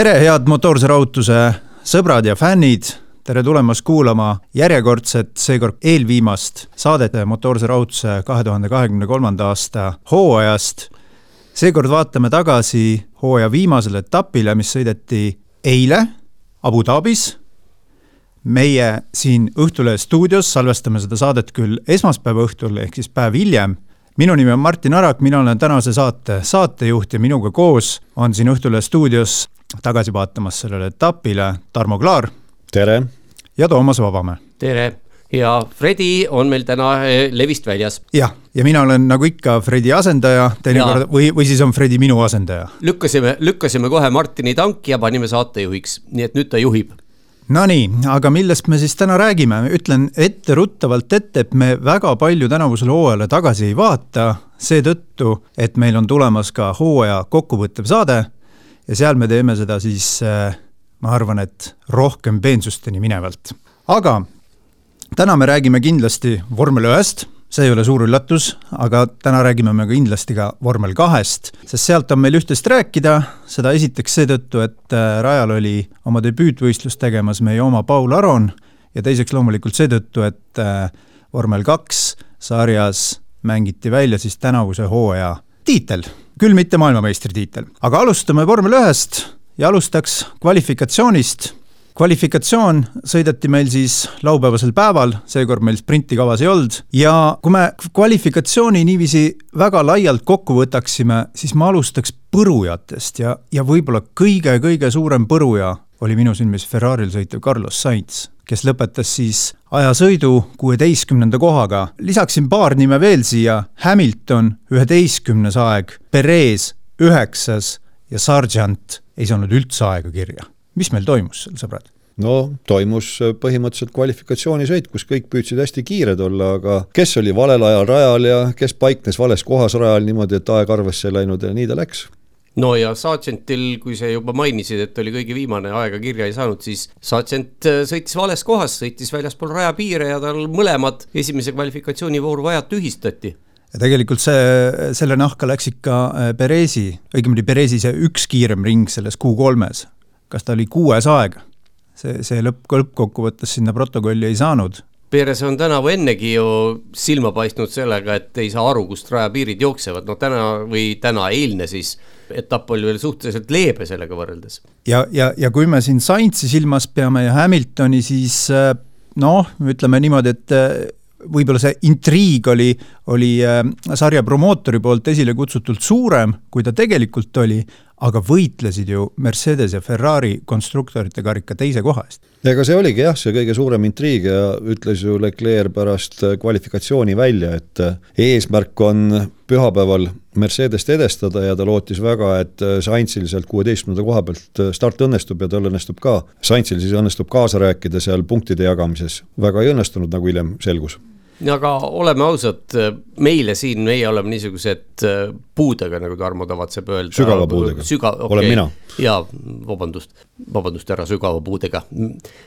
tere, head motoorse rahutuse sõbrad ja fännid, tere tulemast kuulama järjekordset, seekord eelviimast saadet motoorse rahutuse kahe tuhande kahekümne kolmanda aasta hooajast. seekord vaatame tagasi hooaja viimasele etapile, mis sõideti eile Abu Dhabis. meie siin Õhtulehe stuudios salvestame seda saadet küll esmaspäeva õhtul, ehk siis päev hiljem minu nimi on Martin Arak, mina olen tänase saate saatejuht ja minuga koos on siin Õhtulehe stuudios tagasi vaatamas sellele etapile Tarmo Klaar. tere! ja Toomas Vabamäe. tere! ja Fredi on meil täna eh, levist väljas. jah, ja mina olen nagu ikka Fredi asendaja teinekord või, või siis on Fredi minu asendaja. lükkasime, lükkasime kohe Martini tanki ja panime saatejuhiks, nii et nüüd ta juhib Nonii, aga millest me siis täna räägime, ütlen etteruttavalt ette, et me väga palju tänavusele hooajale tagasi ei vaata, seetõttu, et meil on tulemas ka hooaja kokkuvõttev saade ja seal me teeme seda siis äh, ma arvan, et rohkem peensusteni minevalt. aga täna me räägime kindlasti vormel ühest see ei ole suur üllatus, aga täna räägime me kindlasti ka vormel kahest, sest sealt on meil üht-teist rääkida, seda esiteks seetõttu, et äh, rajal oli oma debüütvõistlust tegemas meie oma Paul Aron ja teiseks loomulikult seetõttu, et äh, vormel kaks sarjas mängiti välja siis tänavuse hooaja tiitel, küll mitte maailmameistritiitel. aga alustame vormel ühest ja alustaks kvalifikatsioonist kvalifikatsioon sõideti meil siis laupäevasel päeval, seekord meil sprinti kavas ei olnud ja kui me kvalifikatsiooni niiviisi väga laialt kokku võtaksime, siis ma alustaks põrujatest ja, ja võib-olla kõige-kõige suurem põruja oli minu silmis Ferrari'l sõitev Carlos Sainz, kes lõpetas siis ajasõidu kuueteistkümnenda kohaga. lisaksin paar nime veel siia, Hamilton üheteistkümnes aeg, Perez üheksas ja Sargent ei saanud üldse aega kirja mis meil toimus seal, sõbrad? no toimus põhimõtteliselt kvalifikatsioonisõit, kus kõik püüdsid hästi kiired olla, aga kes oli valel ajal rajal ja kes paiknes vales kohas rajal niimoodi, et aeg arvesse ei läinud ja nii ta läks no ja Sargentil, kui sa juba mainisid, et oli kõige viimane, aega kirja ei saanud, siis Sargent äh, sõitis vales kohas, sõitis väljaspool rajapiire ja tal mõlemad esimese kvalifikatsioonivooru ajad tühistati ja tegelikult see, selle nahka läks ikka äh, Perezi, õigemini Perezi see üks kiirem ring selles Q3-s kas ta oli kuues aeg? see, see lõpp, lõppkokkuvõttes sinna protokolli ei saanud. Perez on tänavu ennegi ju silma paistnud sellega, et ei saa aru, kust rajapiirid jooksevad, no täna või täna, eilne siis etapp oli veel suhteliselt leebe sellega võrreldes. ja, ja, ja kui me siin Sainzi silmas peame ja Hamiltoni, siis äh, noh, ütleme niimoodi, et äh, võib-olla see intriig oli, oli äh, sarja promootori poolt esile kutsutult suurem, kui ta tegelikult oli, aga võitlesid ju Mercedes ja Ferrari konstruktorite karika teise koha eest. ega see oligi jah, see kõige suurem intriig ja ütles ju Leclerc pärast kvalifikatsiooni välja, et eesmärk on pühapäeval Mercedest edestada ja ta lootis väga, et Sainzil sealt kuueteistkümnenda koha pealt start õnnestub ja tal õnnestub ka. Sainzil siis õnnestub kaasa rääkida seal punktide jagamises, väga ei õnnestunud, nagu hiljem selgus aga oleme ausad, meile siin, meie oleme niisugused äh, puudega, nagu Tarmo tavatseb öelda. sügava puudega Süga, okay. olen mina. jaa, vabandust, vabandust, härra sügava puudega.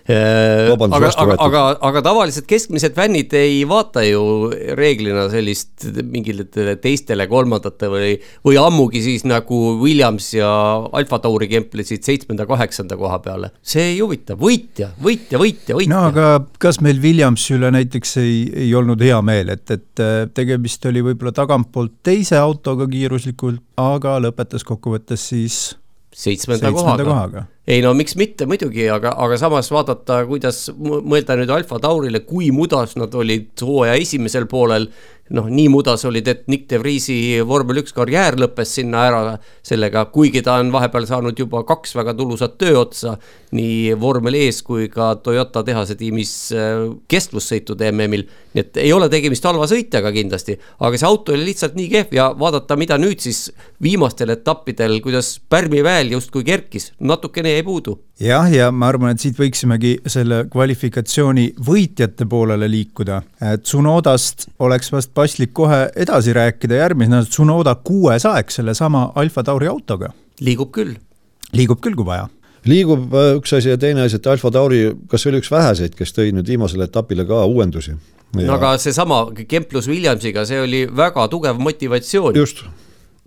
Äh, aga, aga, aga, aga tavaliselt keskmised fännid ei vaata ju reeglina sellist mingitele teistele, kolmandate või, või ammugi siis nagu Williams ja Alfa Tauri kemplesid seitsmenda-kaheksanda koha peale. see ei huvita, võitja, võitja, võitja, võitja. no aga kas meil Williamsi üle näiteks ei, ei olnud olnud hea meel, et, et äh, tegemist oli võib-olla tagantpoolt teise autoga kiiruslikult, aga lõpetas kokkuvõttes siis seitsmenda kohaga, kohaga.. ei no miks mitte muidugi, aga, aga samas vaadata, kuidas mõelda nüüd Alfa Taurile, kui mudas nad olid hooaja esimesel poolel noh, nii mudas olid, et Nick de Vriesi vormel üks karjäär lõppes sinna ära sellega, kuigi ta on vahepeal saanud juba kaks väga tulusat tööotsa nii vormel ees kui ka Toyota tehase tiimis äh, kestvussõitude MM-il. nii et ei ole tegemist halva sõitjaga kindlasti, aga see auto oli lihtsalt nii kehv ja vaadata, mida nüüd siis viimastel etappidel, kuidas pärmiväel justkui kerkis, natukene jäi puudu. Jah, ja ma arvan, et siit võiksimegi selle kvalifikatsiooni võitjate poolele liikuda, et Tsunodast oleks vast paslik kohe edasi rääkida, järgmisena Tsunoda kuues aeg sellesama Alfa Tauri autoga. liigub küll. liigub küll, kui vaja liigub äh, üks asi ja teine asi, et Alfa Tauri, kas oli üks väheseid, kes tõi nüüd viimasele etapile ka uuendusi? No aga seesama Kemplus Williamsiga, see oli väga tugev motivatsioon. just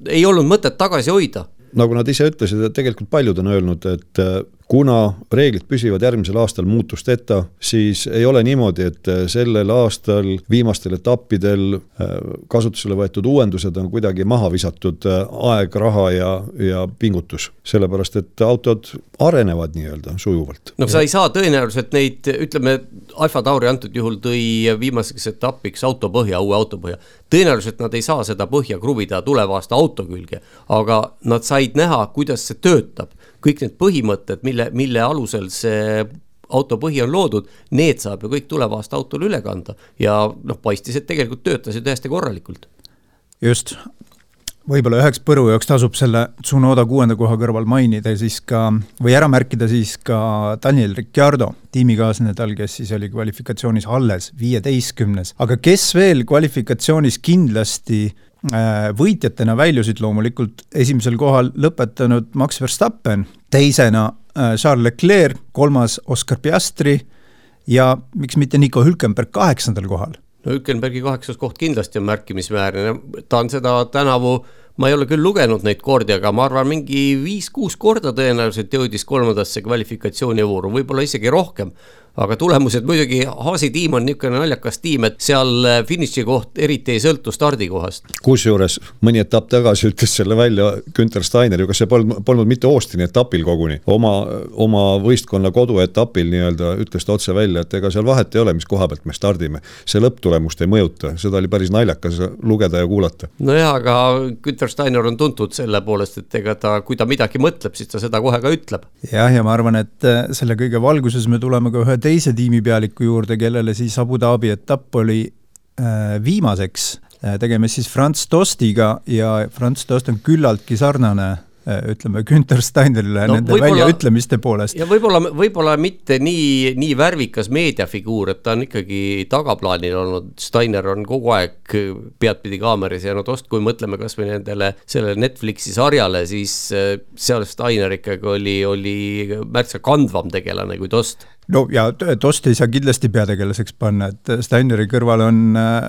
ei olnud mõtet tagasi hoida. nagu nad ise ütlesid, et tegelikult paljud on öelnud, et kuna reeglid püsivad järgmisel aastal muutusteta, siis ei ole niimoodi, et sellel aastal viimastel etappidel äh, kasutusele võetud uuendused on kuidagi maha visatud äh, aeg, raha ja, ja pingutus. sellepärast, et autod arenevad nii-öelda sujuvalt. no sa ei saa tõenäoliselt neid, ütleme, Alfa Tauri antud juhul tõi viimaseks etapiks autopõhja, uue autopõhja. tõenäoliselt nad ei saa seda põhja kruvida tuleva aasta auto külge, aga nad said näha, kuidas see töötab kõik need põhimõtted, mille, mille alusel see auto põhi on loodud, need saab ju kõik tuleva aasta autole üle kanda. Ja noh, paistis, et tegelikult töötas ju täiesti korralikult. just, võib-olla üheks põrujooks tasub selle Tsunoda kuuenda koha kõrval mainida siis ka või ära märkida siis ka Daniel Ricciardo, tiimikaaslane tal, kes siis oli kvalifikatsioonis alles viieteistkümnes, aga kes veel kvalifikatsioonis kindlasti Äh, võitjatena väljusid loomulikult esimesel kohal lõpetanud Max Verstappen, teisena äh, Charles Leclerc, kolmas Oscar Piastri ja miks mitte Nico Hülkenberg kaheksandal kohal. no Hülkenbergi kaheksas koht kindlasti on märkimisväärne, ta on seda tänavu ma ei ole küll lugenud neid kordi, aga ma arvan, mingi viis-kuus korda tõenäoliselt jõudis kolmandasse kvalifikatsioonivooru, võib-olla isegi rohkem aga tulemused muidugi, Haasi tiim on niisugune naljakas tiim, et seal äh, finiši koht eriti ei sõltu stardikohast. kusjuures mõni etapp tagasi ütles selle välja Günter Steiner ju, kas see polnud, polnud mitte Austini etapil koguni, oma, oma võistkonna koduetapil nii-öelda ütles ta otse välja, et ega seal vahet ei ole, mis koha pealt me stardime. see lõpptulemust ei mõjuta, seda oli päris naljakas lugeda ja kuulata. nojah, aga Günter Steiner on tuntud selle poolest, et ega ta, kui ta midagi mõtleb, siis ta seda kohe ka ütleb. jah, ja ma arvan, et äh, selle kõige valguses me tuleme ka ühe teise tiimipealiku juurde, kellele siis Abu Dhabi etapp oli äh, viimaseks. Äh,, tegemist siis Franz Tostiga ja Franz Tost on küllaltki sarnane Äh, ütleme, Günter Steinerile no, nende väljaütlemiste poolest. ja võib-olla, võib-olla mitte nii, nii värvikas meediafiguur, et ta on ikkagi tagaplaanil olnud, Steiner on kogu aeg peadpidi kaameras ja no tost, kui mõtleme kasvõi nendele, sellele Netflixi sarjale, siis seal Steiner ikkagi oli, oli märksa kandvam tegelane kui Tost no ja Tost ei saa kindlasti peategelaseks panna, et Steineri kõrval on äh,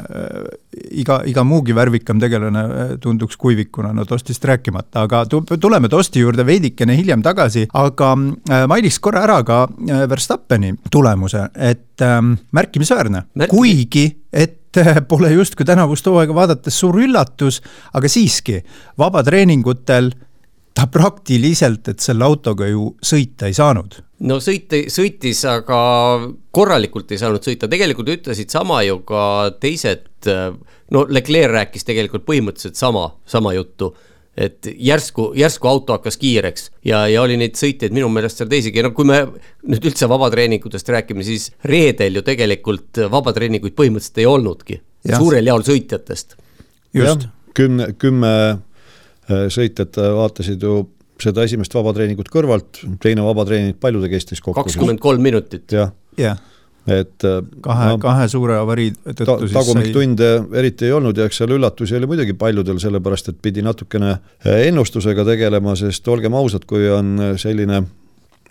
iga, iga muugi värvikam tegelane äh, tunduks kuivikuna, no Tostist rääkimata, aga tuleme Tosti juurde veidikene hiljem tagasi, aga äh, mainiks korra ära ka äh, Verstappeni tulemuse, et äh, märkimisväärne Märk..., kuigi et äh, pole justkui tänavust hooaega vaadates suur üllatus, aga siiski, vabatreeningutel ta praktiliselt, et selle autoga ju sõita ei saanud. No sõita, sõitis, aga korralikult ei saanud sõita, tegelikult ütlesid sama ju ka teised, no Leclerc rääkis tegelikult põhimõtteliselt sama, sama juttu. Et järsku, järsku auto hakkas kiireks ja, ja oli neid sõitjaid minu meelest seal teisigi, no kui me nüüd üldse vabatreeningutest räägime, siis reedel ju tegelikult vabatreeninguid põhimõtteliselt ei olnudki, suurel jaol sõitjatest. just. kümne, kümme Äh, sõitjad äh, vaatasid ju seda esimest vabatreeningut kõrvalt, teine vabatreening paljude kestis kokku. kakskümmend kolm minutit. jah yeah., et äh, kahe no,, kahe suure avarii tõttu ta, siis tagumiktunde sai... eriti ei olnud ja eks seal üllatusi oli muidugi paljudel, sellepärast et pidi natukene ennustusega tegelema, sest olgem ausad, kui on selline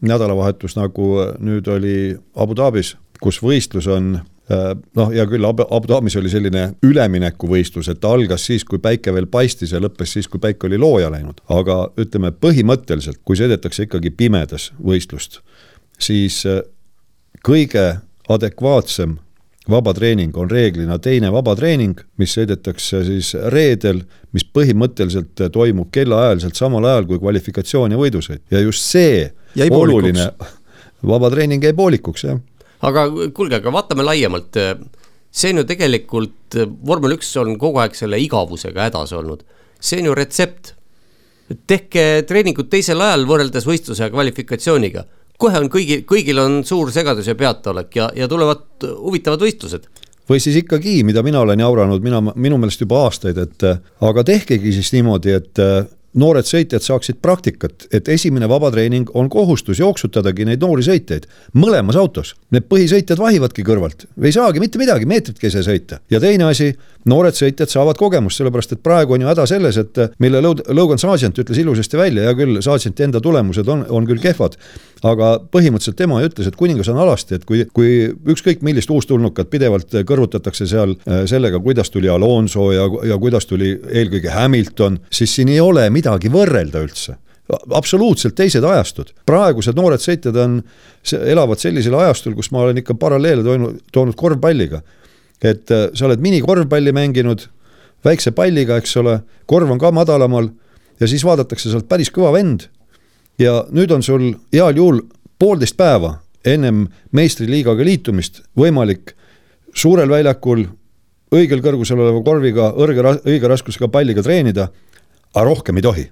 nädalavahetus, nagu nüüd oli Abu Dhabis, kus võistlus on Äh, noh, hea küll, Abu, Abu Dhabis oli selline üleminekuvõistlus, et ta algas siis, kui päike veel paistis ja lõppes siis, kui päike oli looja läinud. aga ütleme põhimõtteliselt, kui sõidetakse ikkagi pimedas võistlust, siis äh, kõige adekvaatsem vabatreening on reeglina teine vabatreening, mis sõidetakse siis reedel, mis põhimõtteliselt toimub kellaajaliselt samal ajal kui kvalifikatsioon ja võidusõit. Ja just see oluline vabatreening jäi poolikuks, jah aga kuulge, aga vaatame laiemalt. see on ju tegelikult, vormel üks on kogu aeg selle igavusega hädas olnud. see on ju retsept. tehke treeningud teisel ajal võrreldes võistluse ja kvalifikatsiooniga. kohe on kõigil, kõigil on suur segadus ja peataolek ja, ja tulevad huvitavad võistlused või siis ikkagi, mida mina olen jauranud, mina, minu meelest juba aastaid, et aga tehkegi siis niimoodi, et noored sõitjad saaksid praktikat, et esimene vabatreening on kohustus jooksutadagi neid noori sõitjaid mõlemas autos. Need põhisõitjad vahivadki kõrvalt, ei saagi mitte midagi, meetritki ei saa sõita. ja teine asi, noored sõitjad saavad kogemust, sellepärast et praegu on ju häda selles, et mille Logan Sargent ütles ilusasti välja, hea küll, Sargenti enda tulemused on, on küll kehvad, aga põhimõtteliselt tema ütles, et kuningas on alasti, et kui, kui ükskõik millist uustulnukat pidevalt kõrvutatakse seal äh, sellega, kuidas tuli Alonso ja, ja kuidas tuli eelkõige Hamilton, siis siin ei ole midagi võrrelda üldse absoluutselt teised ajastud, praegused noored sõitjad on, elavad sellisel ajastul, kus ma olen ikka paralleele toonud, toonud korvpalliga. Et äh, sa oled minikorvpalli mänginud väikse palliga, eks ole, korv on ka madalamal ja siis vaadatakse, sa oled päris kõva vend. ja nüüd on sul heal juhul poolteist päeva ennem meistriliigaga liitumist võimalik suurel väljakul õigel kõrgusel oleva korviga, õrge, õige raskusega palliga treenida, aga rohkem ei tohi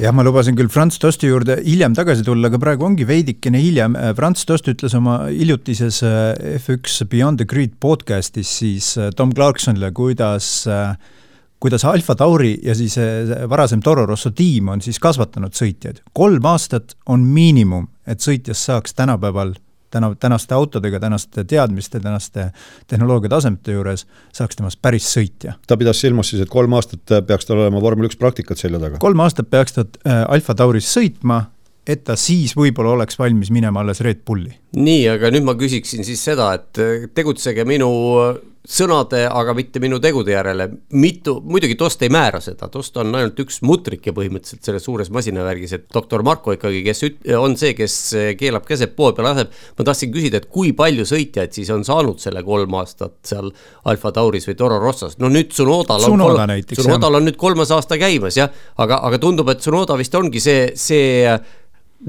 jah, ma lubasin küll Franz Tosti juurde hiljem tagasi tulla, aga praegu ongi veidikene hiljem. Franz Tost ütles oma hiljutises äh, F1 Beyond the Grid podcastis siis äh, Tom Clarksonile, kuidas äh, kuidas Alfa Tauri ja siis varasem Toro Rosso tiim on siis kasvatanud sõitjaid. kolm aastat on miinimum, et sõitjast saaks tänapäeval täna, tänaste autodega, tänaste teadmiste, tänaste tehnoloogia tasemete juures saaks temast päris sõitja. ta pidas silmas siis, et kolm aastat peaks tal olema vormel üks praktikat selja taga? kolm aastat peaks ta äh, Alfa Tauris sõitma, et ta siis võib-olla oleks valmis minema alles Red Bulli. Nii, aga nüüd ma küsiksin siis seda, et äh, tegutsege minu sõnade, aga mitte minu tegude järele. mitu, muidugi Tost ei määra seda, Tost on ainult üks mutrike põhimõtteliselt selles suures masinavärgis, et doktor Marko ikkagi, kes üt-, on see, kes keelab keset poe peal laseb. ma tahtsin küsida, et kui palju sõitjaid siis on saanud selle kolm aastat seal Alfa Tauris või Toro Rossas, no nüüd Tsunodal on Tsunoda näiteks, Tsunodal on nüüd kolmas aasta käimas jah, aga, aga tundub, et Tsunoda vist ongi see, see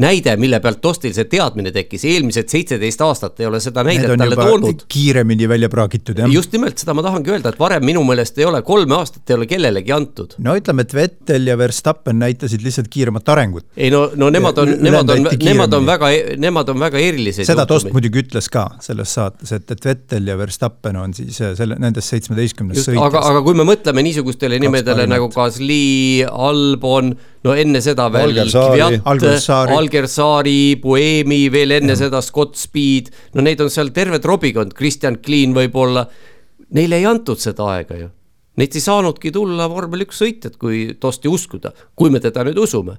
näide, mille pealt Tostil see teadmine tekkis, eelmised seitseteist aastat ei ole seda näidet talle toonud. kiiremini välja praagitud, jah. just nimelt, seda ma tahangi öelda, et varem minu meelest ei ole, kolme aastat ei ole kellelegi antud. no ütleme, et Vettel ja Verstappen näitasid lihtsalt kiiremat arengut. ei no, no nemad on, nemad on, nemad on väga, nemad on väga erilised. seda Tost muidugi ütles ka selles saates, et, et Vettel ja Verstappen on siis äh, selle, nendest seitsmeteistkümnest sõitjast. aga, aga kui me mõtleme niisugustele nimedele nagu Gasly, Albon no enne seda veel Kviat, Algersaari, Buemi, veel enne ja. seda Scott Speed, no neid on seal terve trobikond, Kristjan Kliin võib-olla. Neile ei antud seda aega ju. Neid ei saanudki tulla vormel üks sõitjad, kui Tosti uskuda, kui me teda nüüd usume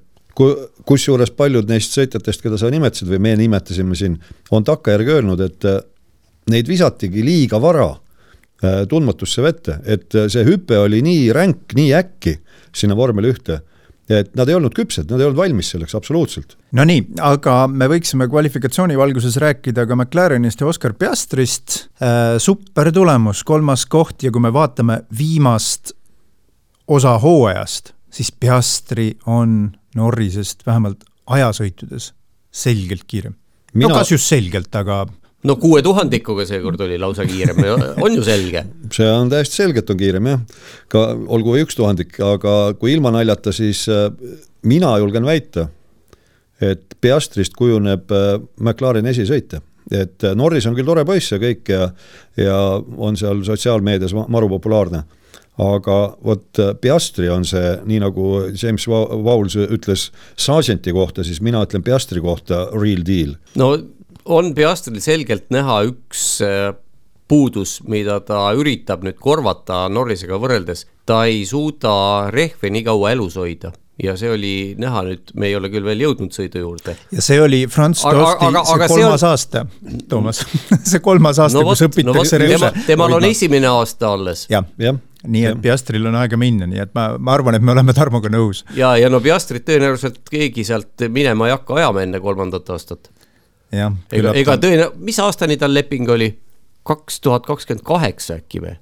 kusjuures paljud neist sõitjatest, keda sa nimetasid või me nimetasime siin, on takkajärgi öelnud, et äh, neid visatigi liiga vara äh, tundmatusse vette, et äh, see hüpe oli nii ränk, nii äkki sinna vormel ühte et nad ei olnud küpsed, nad ei olnud valmis selleks absoluutselt. Nonii, aga me võiksime kvalifikatsiooni valguses rääkida ka McLarenist ja Oscar Piastrist äh,. super tulemus, kolmas koht ja kui me vaatame viimast osa hooajast, siis Piastri on Norrisest vähemalt ajasõitudes selgelt kiirem Mina... no kas just selgelt, aga no kuue tuhandikuga seekord oli lausa kiirem, on ju selge? see on täiesti selge, et on kiirem jah, ka olgu või üks tuhandik, aga kui ilma naljata, siis äh, mina julgen väita, et Piastrist kujuneb äh, McLareni esisõitja et äh, Norris on küll tore poiss ja kõik ja, ja on seal sotsiaalmeedias maru populaarne. aga vot Piastri on see, nii nagu James Vowles ütles Sargenti kohta, siis mina ütlen Piastri kohta real deal. no on Piastril selgelt näha üks äh, puudus, mida ta üritab nüüd korvata Norrisega võrreldes, ta ei suuda rehve nii kaua elus hoida ja see oli näha nüüd, me ei ole küll veel jõudnud sõidu juurde. ja see oli Franz Tosti aga, aga, see kolmas on... aasta, Toomas see kolmas aasta no, kus õpitakse no, rehve. temal on esimene aasta alles. jah ja., nii et Piastril on aega minna, nii et ma, ma arvan, et me oleme Tarmoga nõus. ja, ja no Piastrit tõenäoliselt keegi sealt minema ei hakka ajama enne kolmandat aastat ega, ega tõene-, mis aastani tal leping oli? kaks tuhat kakskümmend kaheksa äkki või?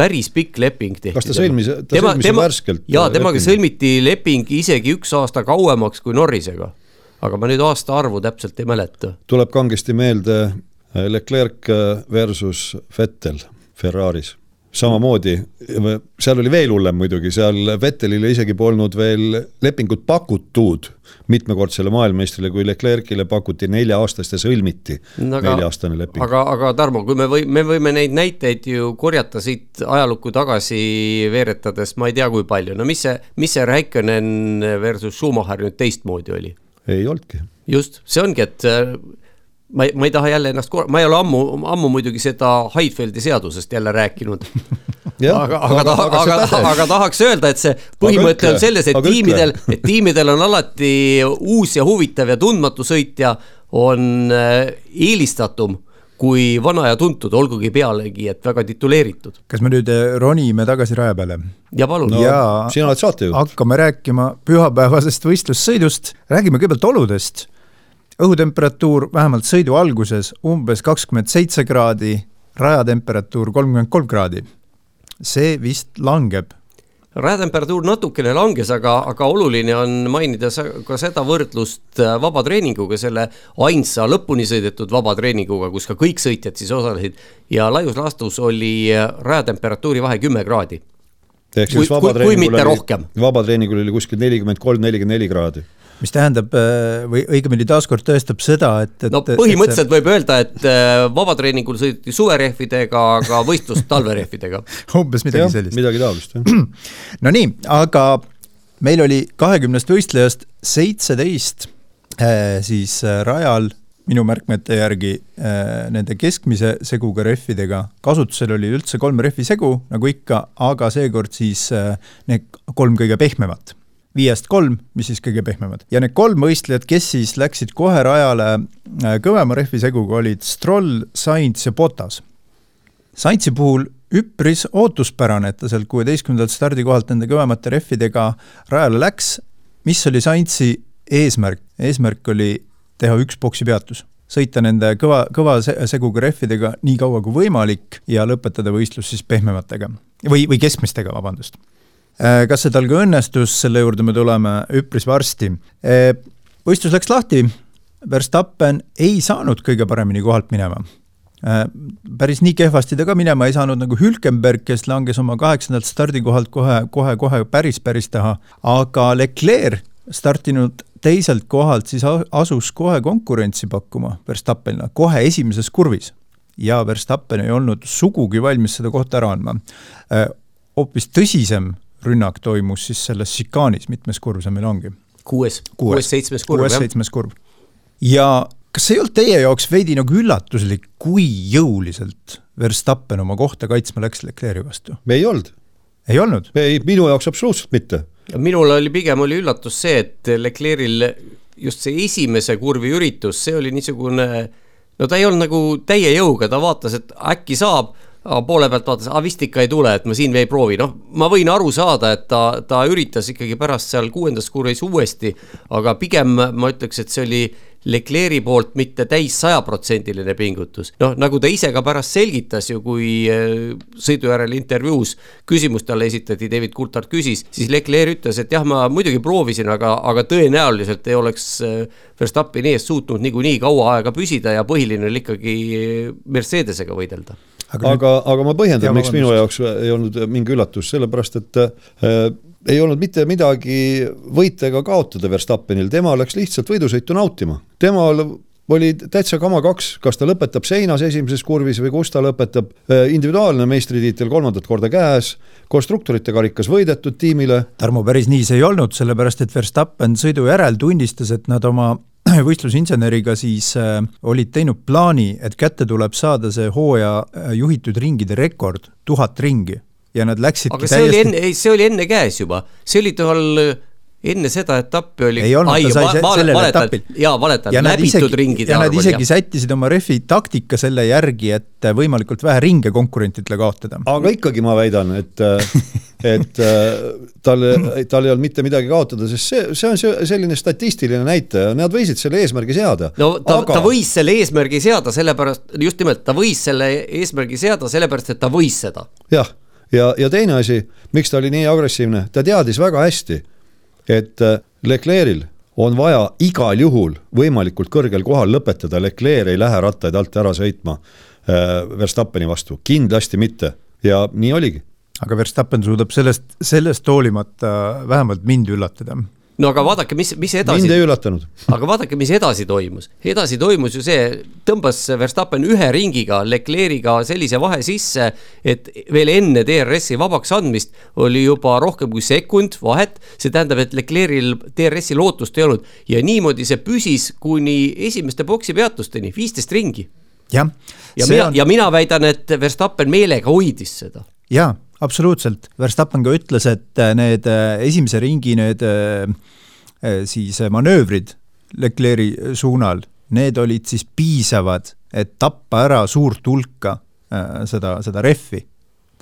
päris pikk leping tehti. kas ta sõlmis, ta tema, sõlmis tema, värskelt? jaa, temaga leping. sõlmiti leping isegi üks aasta kauemaks kui Norrisega. aga ma nüüd aastaarvu täpselt ei mäleta. tuleb kangesti meelde äh, Leclerc äh, versus Vettel Ferraris samamoodi, seal oli veel hullem muidugi, seal Vettelile isegi polnud veel lepingut pakutud mitmekordsele maailmameistrile, kui Leclerc'ile pakuti nelja-aastast ja sõlmiti no, nelja-aastane leping. aga, aga Tarmo, kui me või, me võime neid näiteid ju korjata siit ajalukku tagasi veeretades, ma ei tea, kui palju, no mis see, mis see Raikkonen versus Schumacher nüüd teistmoodi oli? ei olnudki. just, see ongi, et ma ei, ma ei taha jälle ennast, ma ei ole ammu, ammu muidugi seda Heidfeldi seadusest jälle rääkinud aga, aga, aga, aga, aga, aga tahaks öelda, et see põhimõte on selles, et tiimidel, et tiimidel on alati uus ja huvitav ja tundmatu sõitja on äh, eelistatum kui vana ja tuntud, olgugi pealegi, et väga tituleeritud. kas me nüüd äh, ronime tagasi raja peale? ja palun no,. sina oled saatejuht. hakkame rääkima pühapäevasest võistlussõidust, räägime kõigepealt oludest. Õhutemperatuur vähemalt sõidu alguses umbes kakskümmend seitse kraadi, rajatemperatuur kolmkümmend kolm kraadi. see vist langeb rajatemperatuur natukene langes, aga, aga oluline on mainida ka seda võrdlust äh, vabatreeninguga, selle ainsa lõpuni sõidetud vabatreeninguga, kus ka kõik sõitjad siis osalesid. ja laiuslaastus oli äh, rajatemperatuuri vahe kümme kraadi. ehk siis vabatreeningul oli, vabatreeningul oli kuskil nelikümmend kolm, nelikümmend neli kraadi mis tähendab äh, või õigemini taaskord tõestab seda, et, et no põhimõtteliselt et see... võib öelda, et äh, vabatreeningul sõideti suverehvidega, aga võistlus talverehvidega umbes midagi ja, sellist. midagi taolist, jah. Nonii, aga meil oli kahekümnest võistlejast seitseteist äh, siis rajal minu märkmete järgi nende keskmise seguga rehvidega, kasutusel oli üldse kolm rehvi segu, nagu ikka, aga seekord siis need kolm kõige pehmemat viiest kolm, mis siis kõige pehmemad. ja need kolm võistlejat, kes siis läksid kohe rajale äh, kõvema rehviseguga, olid Stroll, Sainz ja Botas. Sainzi puhul üpris ootuspärane, et ta sealt kuueteistkümnendalt stardikohalt nende kõvemate rehvidega rajale läks. mis oli Sainzi eesmärk? eesmärk oli teha üks boksipeatus sõita nende kõva, kõva seguga rehvidega nii kaua kui võimalik ja lõpetada võistlus siis pehmematega või, või keskmistega, vabandust kas see tal ka õnnestus, selle juurde me tuleme üpris varsti. Äh, võistlus läks lahti, Verstappen ei saanud kõige paremini kohalt minema. Äh, päris nii kehvasti ta ka minema ei saanud nagu Hülkenberg, kes langes oma kaheksandalt stardikohalt kohe, kohe, kohe päris, päris taha, aga Leclerc startinud teiselt kohalt siis asus kohe konkurentsi pakkuma Verstappenile, kohe esimeses kurvis. ja Verstappen ei olnud sugugi valmis seda kohta ära andma. hoopis tõsisem rünnak toimus siis selles šikaanis, mitmes kurv see meil ongi? kuues, kuues-seitsmes kurv, jah. kuues-seitsmes kurv. ja kas see ei olnud teie jaoks veidi nagu üllatuslik, kui jõuliselt Verstappen oma kohta kaitsma läks Leclerc'i vastu? ei olnud. ei olnud? ei, minu jaoks absoluutselt mitte. minul oli pigem oli üllatus see, et Leclerc'il just see esimese kurvi üritus, see oli niisugune no ta ei olnud nagu täie jõuga, ta vaatas, et äkki saab aga poole pealt vaatas, aga vist ikka ei tule, et ma siin ei proovi, noh, ma võin aru saada, et ta, ta üritas ikkagi pärast seal kuuendas kurvis uuesti, aga pigem ma ütleks, et see oli Leclerc'i poolt mitte täis sajaprotsendiline pingutus. noh, nagu ta ise ka pärast selgitas ju, kui äh, sõidu järel intervjuus küsimust talle esitati, David Coulthard küsis, siis Leclerc ütles, et jah, ma muidugi proovisin, aga, aga tõenäoliselt ei oleks äh, Verstappeni ees suutnud niikuinii kaua aega püsida ja põhiline oli ikkagi Mercedesega võidelda aga, aga, aga ma põhjendan, miks minu jaoks ei olnud mingi üllatus, sellepärast et äh, ei olnud mitte midagi võita ega kaotada Verstappenil, tema läks lihtsalt võidusõitu nautima. temal oli täitsa kama kaks, kas ta lõpetab seinas esimeses kurvis või kus ta lõpetab, äh, individuaalne meistritiitel kolmandat korda käes, konstruktorite karikas võidetud tiimile. Tarmo, päris nii see ei olnud, sellepärast et Verstappen sõidu järel tunnistas, et nad oma võistlusinseneriga siis äh, olid teinud plaani, et kätte tuleb saada see hooaja äh, juhitud ringide rekord, tuhat ringi. ja nad läksidki aga see täiesti... oli enne, ei see oli enne käes juba, see oli tal enne seda etappi oli. ei olnud, ta sai va sellel etapil. jaa, valetan, läbitud ringide arv. ja nad isegi sättisid oma rehvi taktika selle järgi, et võimalikult vähe ringe konkurentidele kaotada. aga ikkagi ma väidan, et et tal, tal ei olnud mitte midagi kaotada, sest see, see on selline statistiline näitaja, nad võisid selle eesmärgi seada. no ta aga..., ta võis selle eesmärgi seada sellepärast, just nimelt, ta võis selle eesmärgi seada sellepärast, et ta võis seda. jah, ja, ja, ja teine asi, miks ta oli nii agressiivne, ta teadis väga hästi et äh, Leclerc'il on vaja igal juhul võimalikult kõrgel kohal lõpetada, Leclerc ei lähe rattaid alt ära sõitma äh, Verstappeni vastu, kindlasti mitte. Ja nii oligi. aga Verstappen suudab sellest, sellest hoolimata vähemalt mind üllatada no aga vaadake, mis, mis edasi. mind ei üllatanud. aga vaadake, mis edasi toimus. edasi toimus ju see, tõmbas Verstappen ühe ringiga Leclerc'iga sellise vahe sisse, et veel enne DRS-i vabaks andmist oli juba rohkem kui sekund vahet. see tähendab, et Leclerc'il DRS-i lootust ei olnud ja niimoodi see püsis kuni esimeste boksipeatusteni, viisteist ringi. jah. ja, ja mina on..., ja mina väidan, et Verstappen meelega hoidis seda. jaa absoluutselt, Verstappen ka ütles, et äh, need äh, esimese ringi need äh, siis manöövrid Leclerc'i suunal need olid siis piisavad, et tappa ära suurt hulka seda, seda rehvi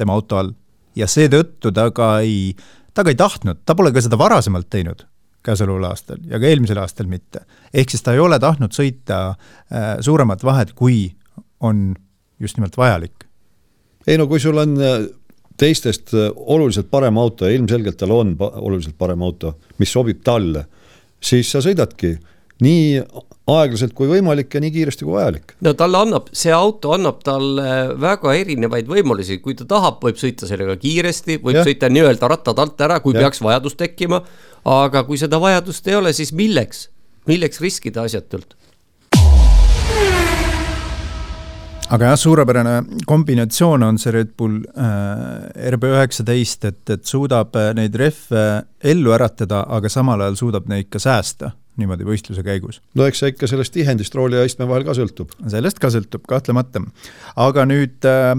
tema auto all. ja seetõttu ta ka ei, ta ka ei tahtnud, ta pole ka seda varasemalt teinud, käesoleval aastal ja ka eelmisel aastal mitte. ehk siis ta ei ole tahtnud sõita suuremat vahet, kui on just nimelt vajalik. ei no kui sul on teistest äh, oluliselt parem auto ja ilmselgelt tal on oluliselt parem auto, mis sobib talle, siis sa sõidadki nii aeglaselt kui võimalik ja nii kiiresti kui vajalik. no talle annab, see auto annab talle väga erinevaid võimalusi, kui ta tahab, võib sõita sellega kiiresti, võib ja. sõita nii-öelda rattad alt ära, kui ja. peaks vajadus tekkima. aga kui seda vajadust ei ole, siis milleks, milleks riskida asjatult? Aga jah, suurepärane kombinatsioon on see Red Bull äh, RB üheksateist, et, et suudab äh, neid rehve ellu äratada, aga samal ajal suudab neid ka säästa niimoodi võistluse käigus. no eks see ikka sellest tihendist rooli ja istme vahel ka sõltub. sellest ka sõltub, kahtlemata. aga nüüd äh,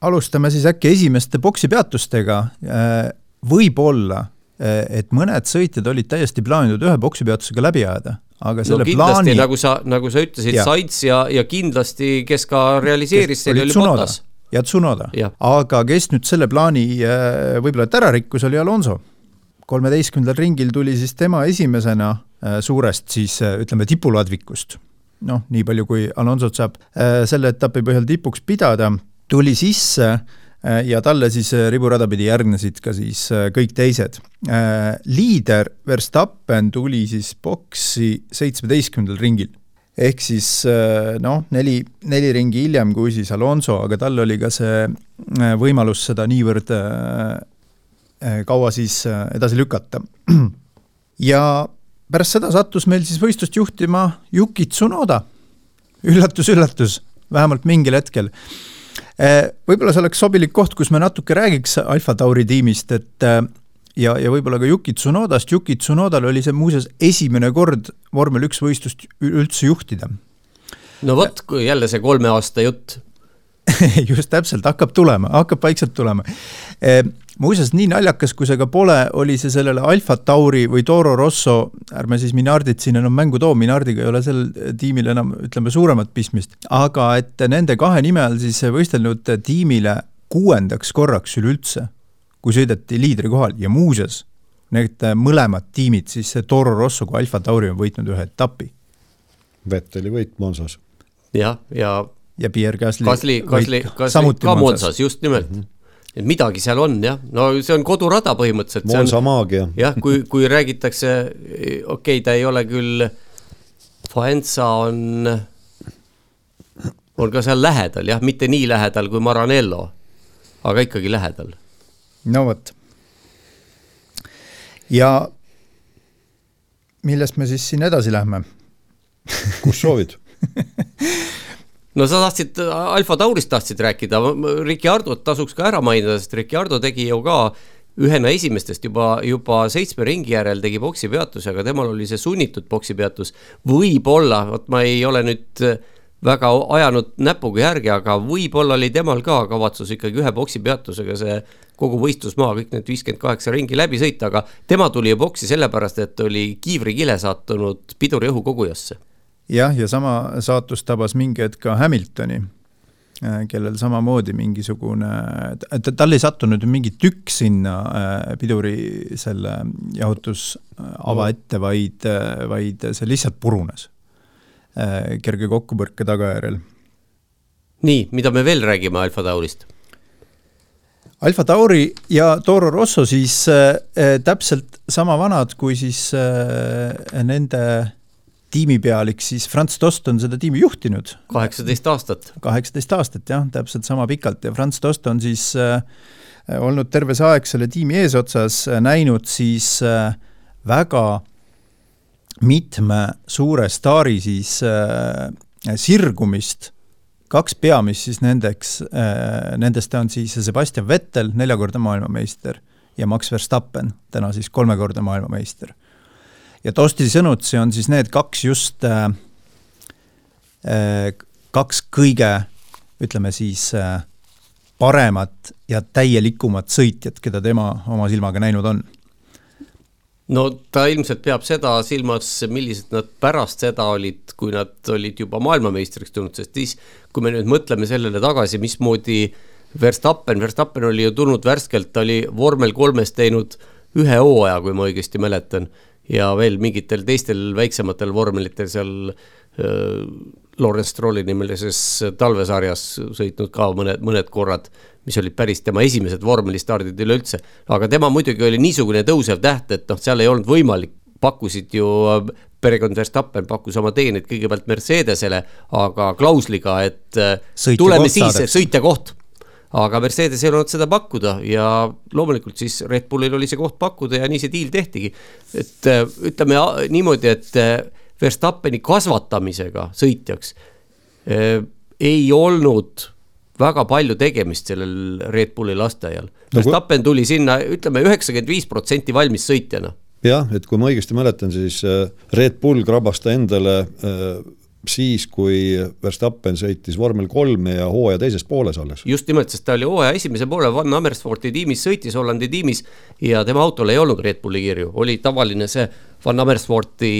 alustame siis äkki esimeste boksipeatustega äh,, võib-olla äh, et mõned sõitjad olid täiesti plaaninud ühe boksipeatusega läbi ajada aga selle no, plaani. nagu sa, nagu sa ütlesid, Sainz ja, ja kindlasti, kes ka realiseeris, see oli Bottas. ja Tsunoda, aga kes nüüd selle plaani äh, võib-olla et ära rikkus, oli Alonso. kolmeteistkümnendal ringil tuli siis tema esimesena äh, suurest siis äh, ütleme tipuladvikust. noh, nii palju, kui Alonsot saab selle etapi põhjal tipuks pidada, tuli sisse ja talle siis äh, riburada pidi järgnesid ka siis äh, kõik teised. liider Verstappen tuli siis boksi seitsmeteistkümnendal ringil. ehk siis noh, neli, neli ringi hiljem kui siis Alonso, aga tal oli ka see võimalus seda niivõrd kaua siis edasi lükata. ja pärast seda sattus meil siis võistlust juhtima Yuki Tsunoda. üllatus-üllatus, vähemalt mingil hetkel võib-olla see oleks sobilik koht, kus me natuke räägiks Alfa Tauri tiimist, et eh, ja, ja võib-olla ka Yuki Tsunodast, Yuki Tsunodal oli see muuseas esimene kord vormel üks võistlust üldse juhtida. no vot, kui jälle see kolme aasta jutt just täpselt, hakkab tulema, hakkab vaikselt tulema e,. muuseas, nii naljakas, kui see ka pole, oli see sellele Alfa Tauri või Toro Rosso, ärme siis Minardit siin enam mängu too, Minardiga ei ole sellel tiimil enam, ütleme, suuremat pistmist, aga et nende kahe nime all siis võistelnud tiimile kuuendaks korraks üleüldse, kui sõideti liidri kohal ja muuseas, need mõlemad tiimid, siis Toro Rosso kui Alfa Tauri on võitnud ühe etapi. Vetteli võit Monsas. jah, ja, ja ja Pierre Gasly. Gasly, Gasly, Gasly ka Monsas, just nimelt mm. -hmm et midagi seal on jah, no see on kodurada põhimõtteliselt. Monza maagia. jah, kui, kui räägitakse, okei okay,, ta ei ole küll, Faenza on, on ka seal lähedal jah, mitte nii lähedal kui Maranello, aga ikkagi lähedal. no vot. ja millest me siis siin edasi lähme kus soovid no sa tahtsid, Alfa Taurist tahtsid rääkida, Ricciardot tasuks ka ära mainida, sest Ricciardo tegi ju ka ühena esimestest juba, juba seitsme ringi järel tegi poksipeatuse, aga temal oli see sunnitud poksipeatus. võib-olla, vot ma ei ole nüüd väga ajanud näpuga järgi, aga võib-olla oli temal ka kavatsus ikkagi ühe poksipeatusega see kogu võistlusmaa, kõik need viiskümmend kaheksa ringi läbi sõita, aga tema tuli ju boksi sellepärast, et oli kiivrikile sattunud piduriõhu kogujasse jah, ja sama saatus tabas mingi hetk ka Hamiltoni, äh, kellel samamoodi mingisugune, tal ei sattunud mingi tükk sinna äh, piduri selle jahutusava ette, vaid, äh, vaid see lihtsalt purunes kerge kokkupõrke tagajärjel. nii, mida me veel räägime Alfa Taurist? Alfa Tauri ja Toro Rosso siis äh, täpselt sama vanad kui siis äh, nende tiimipealik, siis Franz Tost on seda tiimi juhtinud. kaheksateist aastat. kaheksateist aastat jah, täpselt sama pikalt ja Franz Tost on siis äh, olnud terve see aeg selle tiimi eesotsas, äh, näinud siis äh, väga mitme suure staari siis äh, sirgumist, kaks peamist siis nendeks äh,, nendest on siis Sebastian Vettel, neljakordne maailmameister, ja Max Verstappen, täna siis kolmekordne maailmameister ja Tosti sõnud, see on siis need kaks just äh, äh, kaks kõige, ütleme siis äh, paremat ja täielikumat sõitjat, keda tema oma silmaga näinud on. no ta ilmselt peab seda silmas, millised nad pärast seda olid, kui nad olid juba maailmameistriks tulnud, sest siis kui me nüüd mõtleme sellele tagasi, mismoodi Verstappen, Verstappen oli ju tulnud värskelt, ta oli vormel kolmes teinud ühe hooaja, kui ma õigesti mäletan. Ja veel mingitel teistel väiksematel vormelitel seal Lawrence Strolli nimelises talvesarjas sõitnud ka mõned, mõned korrad, mis olid päris tema esimesed vormelistardid üleüldse. aga tema muidugi oli niisugune tõusev täht, et noh, seal ei olnud võimalik, pakkusid ju perekond Verstappen pakkus oma teeneid kõigepealt Mercedesele, aga klausliga, et Sõitja tuleme siis, sõitja koht aga Mercedes ei olnud seda pakkuda ja loomulikult siis Red Bullil oli see koht pakkuda ja nii see diil tehtigi. et äh, ütleme niimoodi, et äh, Verstappeni kasvatamisega sõitjaks äh, ei olnud väga palju tegemist sellel Red Bulli lasteaial no,. Verstappen tuli sinna, ütleme üheksakümmend viis protsenti valmis sõitjana jah, et kui ma õigesti mäletan, siis Red Bull krabas ta endale siis, kui Verstappen sõitis vormel kolme ja hooaja teises pooles alles. just nimelt, sest ta oli hooaja esimese poole Van Amersfoorti tiimis, sõitis Hollandi tiimis ja tema autol ei olnud Red Bulli kirju, oli tavaline see Van Amersfoorti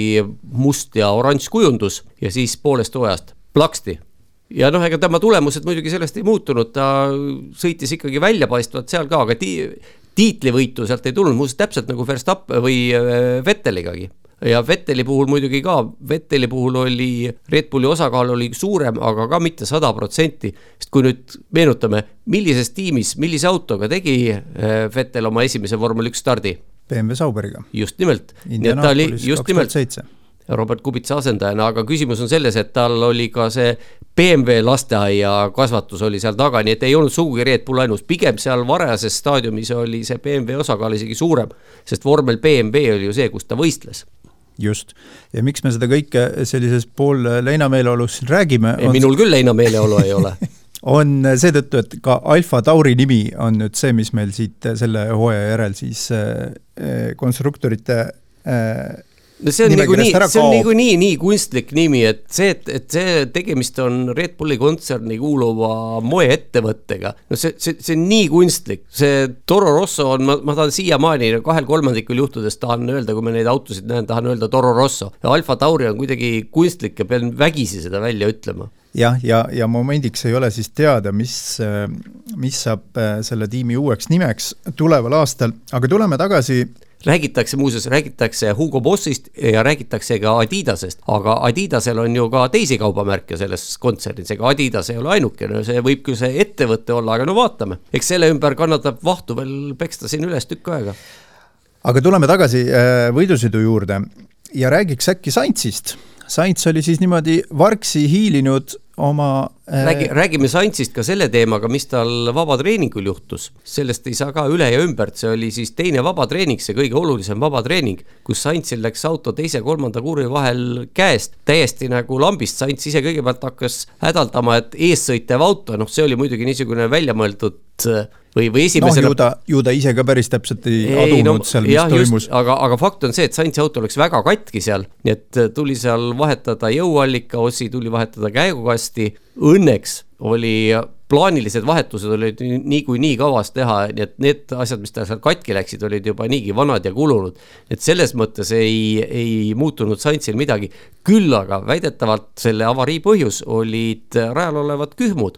must ja oranž kujundus ja siis poolest hooajast plaksti. Ja noh, ega tema tulemused muidugi sellest ei muutunud, ta sõitis ikkagi väljapaistvalt seal ka, aga ti tiitlivõitu sealt ei tulnud, muuseas täpselt nagu Verstappen või äh, Vetteligagi ja Vetteli puhul muidugi ka, Vetteli puhul oli Red Bulli osakaal oli suurem, aga ka mitte sada protsenti. sest kui nüüd meenutame, millises tiimis, millise autoga tegi äh, Vettel oma esimese vormel üks stardi? BMW Sauberiga. just nimelt, nii et ta oli just nimelt Robert Kubitsa asendajana, aga küsimus on selles, et tal oli ka see BMW lasteaia kasvatus oli seal taga, nii et ei olnud sugugi Red Bull ainus, pigem seal varajases staadiumis oli see BMW osakaal isegi suurem. sest vormel BMW oli ju see, kus ta võistles just, ja miks me seda kõike sellises pool leinameeleolus siin räägime? minul küll leinameeleolu ei ole on seetõttu, et ka Alfa Tauri nimi on nüüd see, mis meil siit selle hooaja järel siis äh, konstruktorite äh, no see on niikuinii, see on niikuinii nii kunstlik nimi, et see, et, et see tegemist on Red Bulli kontserni kuuluva moeettevõttega. no see, see, see on nii kunstlik, see Toro Rosso on, ma, ma tahan siiamaani kahel kolmandikul juhtudest tahan öelda, kui ma neid autosid näen, tahan öelda Toro Rosso. Alfa Tauri on kuidagi kunstlik ja pean vägisi seda välja ütlema jah, ja, ja, ja momendiks ei ole siis teada, mis, mis saab äh, selle tiimi uueks nimeks tuleval aastal, aga tuleme tagasi räägitakse muuseas, räägitakse Hugo Bossist ja räägitakse ka Adidasest, aga Adidasel on ju ka teisi kaubamärke selles kontsernis, ega Adidas ei ole ainukene, see võib küll see ettevõte olla, aga no vaatame, eks selle ümber kannatab vahtu veel peksta siin üles tükk aega. aga tuleme tagasi äh, võidusõidu juurde ja räägiks äkki Saintsist. Saints oli siis niimoodi vargsi hiilinud oma Räägi, räägime Santsist ka selle teemaga, mis tal vabatreeningul juhtus. sellest ei saa ka üle ja ümbert, see oli siis teine vabatreening, see kõige olulisem vabatreening, kus Santsil läks auto teise-kolmanda kuuri vahel käest, täiesti nagu lambist, Sants ise kõigepealt hakkas hädaldama, et eessõitev auto, noh, see oli muidugi niisugune väljamõeldud või, või esimesena no,. ju ta, ju ta ise ka päris täpselt ei, ei adunud no, seal, mis jah, toimus. aga, aga fakt on see, et Saintsi auto läks väga katki seal, nii et tuli seal vahetada jõuallika osi, tuli vahetada käigukasti. Õnneks oli plaanilised vahetused olid niikuinii kavas teha, nii et need asjad, mis tal seal katki läksid, olid juba niigi vanad ja kulunud. et selles mõttes ei, ei muutunud Saintsil midagi. küll aga väidetavalt selle avarii põhjus olid rajal olevad kühmud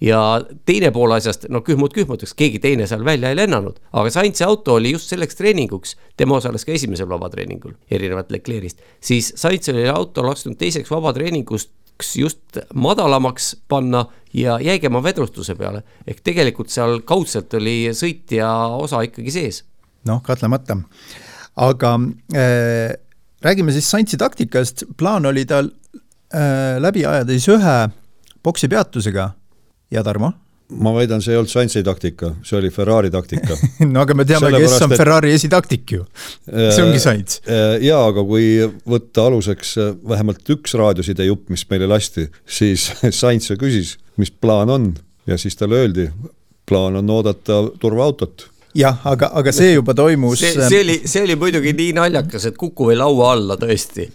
ja teine pool asjast, no kühmud kühmudeks, keegi teine seal välja ei lennanud, aga Saintsi auto oli just selleks treeninguks, tema osales ka esimesel vabatreeningul, erinevalt Leclerc'ist, siis Saints oli auto lasknud teiseks vabatreeningust just madalamaks panna ja jäigema vedrustuse peale. ehk tegelikult seal kaudselt oli sõitja osa ikkagi sees. noh, kahtlemata, aga äh, räägime siis Saintsi taktikast, plaan oli tal äh, läbi ajada siis ühe boksipeatusega ja Tarmo? Ma väidan, see ei olnud Sainzi taktika, see oli Ferrari taktika no aga me teame, kes on et... Ferrari esitaktik ju. see ongi Sainz. Äh, äh, jaa, aga kui võtta aluseks äh, vähemalt üks raadioside jupp, mis meile lasti, siis Sainz küsis, mis plaan on ja siis talle öeldi, plaan on oodata turvaautot jah, aga, aga see juba toimus. see, see oli, see oli muidugi nii naljakas, et kuku või laua alla tõesti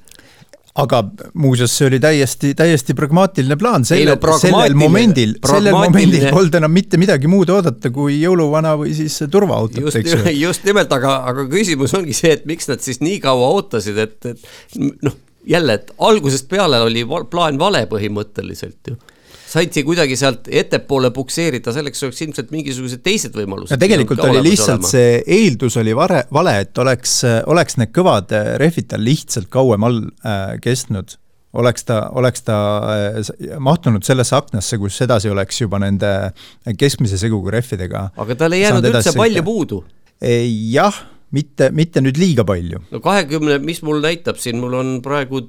aga muuseas, see oli täiesti, täiesti pragmaatiline plaan, selle, sellel momendil, sellel momendil polnud enam mitte midagi muud oodata kui jõuluvana või siis turvaautot, eks ju. just nimelt, aga, aga küsimus ongi see, et miks nad siis nii kaua ootasid, et, et noh, jälle, et algusest peale oli plaan vale põhimõtteliselt ju said kuidagi sealt ettepoole pukseerida, selleks oleks ilmselt mingisugused teised võimalused. no tegelikult oli lihtsalt olema. see eeldus oli vare, vale, et oleks, oleks need kõvad rehvid tal lihtsalt kauem all äh, kestnud oleks ta, oleks ta äh, mahtunud sellesse aknasse, kus edasi oleks juba nende keskmise seguga rehvidega. aga tal ei jäänud üldse palju puudu? jah, mitte, mitte nüüd liiga palju. no kahekümne, mis mul näitab siin, mul on praegu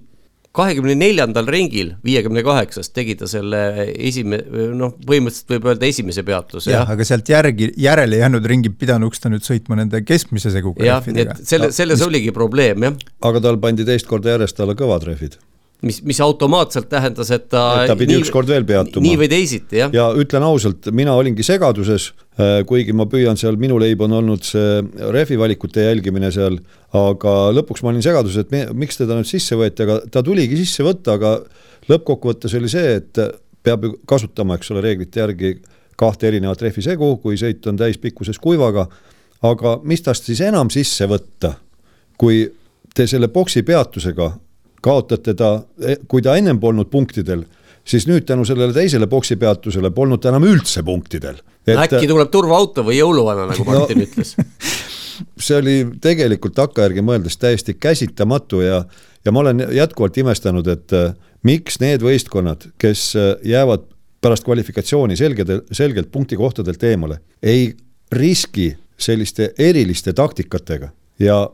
kahekümne neljandal ringil, viiekümne kaheksast tegi ta selle esime-, noh, põhimõtteliselt võib öelda esimese peatuse. jah, aga sealt järgi, järele jäänud ringi pidanuks ta nüüd sõitma nende keskmise seguga jah, nii et selle, selles oligi probleem, jah. aga tal pandi teist korda järjest alla kõvad rehvid mis, mis automaatselt tähendas, et ta et ta pidi ükskord veel peatuma. nii või teisiti, jah. ja ütlen ausalt, mina olingi segaduses, äh, kuigi ma püüan seal, minu leib on olnud see rehvi valikute jälgimine seal, aga lõpuks ma olin segaduses, et me, miks teda nüüd sisse võeti, aga ta tuligi sisse võtta, aga lõppkokkuvõttes oli see, et peab ju kasutama, eks ole, reeglite järgi kahte erinevat rehvisegu, kui sõit on täispikkuses kuivaga, aga mis tast siis enam sisse võtta, kui te selle boksi peatusega kaotate ta, kui ta ennem polnud punktidel, siis nüüd tänu sellele teisele boksi peatusele polnud ta enam üldse punktidel. Et.... äkki tuleb turvaauto või jõuluvana, nagu Martin no, ütles? see oli tegelikult takkajärgi mõeldes täiesti käsitamatu ja, ja ma olen jätkuvalt imestanud, et äh, miks need võistkonnad, kes äh, jäävad pärast kvalifikatsiooni selged, selgelt punktikohtadelt eemale, ei riski selliste eriliste taktikatega. Ja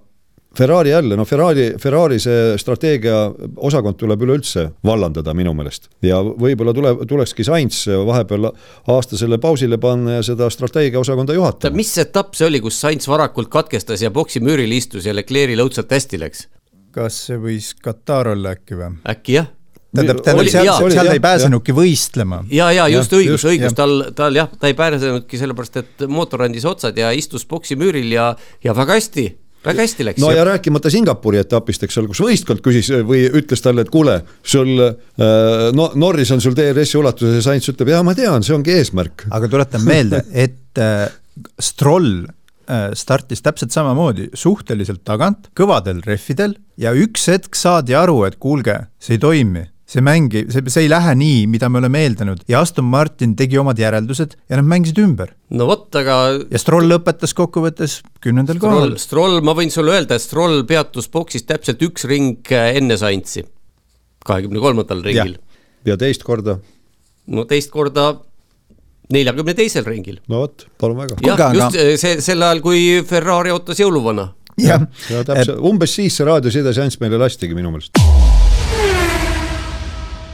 Ferrari jälle, no Ferrari, Ferrari see strateegiaosakond tuleb üleüldse vallandada minu meelest. ja võib-olla tuleb, tulekski Sainz vahepeal aastasele pausile panna ja seda strateegiaosakonda juhatada. mis etapp see oli, kus Sainz varakult katkestas ja boksi müüril istus ja Leclerc'il õudselt hästi läks? kas see võis Katar olla äkki või? äkki jah tähendab, tähendab seal, seal ta ei pääsenudki võistlema. ja, ja just ja, õigus, õigus, tal, tal jah, ta ei pääsenudki sellepärast, et mootor andis otsad ja istus boksi müüril ja, ja väga hästi väga hästi läks. no ja, ja rääkimata Singapuri etapist, eks ole, kus võistkond küsis või ütles talle, et kuule, sul äh, no Norris on sul DRS-i ulatuses ja Sainz ütleb, jaa, ma tean, see ongi eesmärk. aga tuletan meelde, et äh, Stroll startis täpselt samamoodi suhteliselt tagant, kõvadel rehvidel ja üks hetk saadi aru, et kuulge, see ei toimi see mäng, see, see ei lähe nii, mida me oleme eeldanud ja Aston Martin tegi omad järeldused ja nad mängisid ümber. no vot, aga ja Stroll lõpetas kokkuvõttes kümnendal kohal. Stroll, ma võin sulle öelda, et Stroll peatus boksis täpselt üks ring enne Saintsi, kahekümne kolmandal ringil. ja teist korda? no teist korda neljakümne teisel ringil. no vot, palun väga. jah, just see, sel ajal, kui Ferrari ootas jõuluvana. jah ja, ja, täpselt, umbes siis see raadiosideseanss meile lastigi minu meelest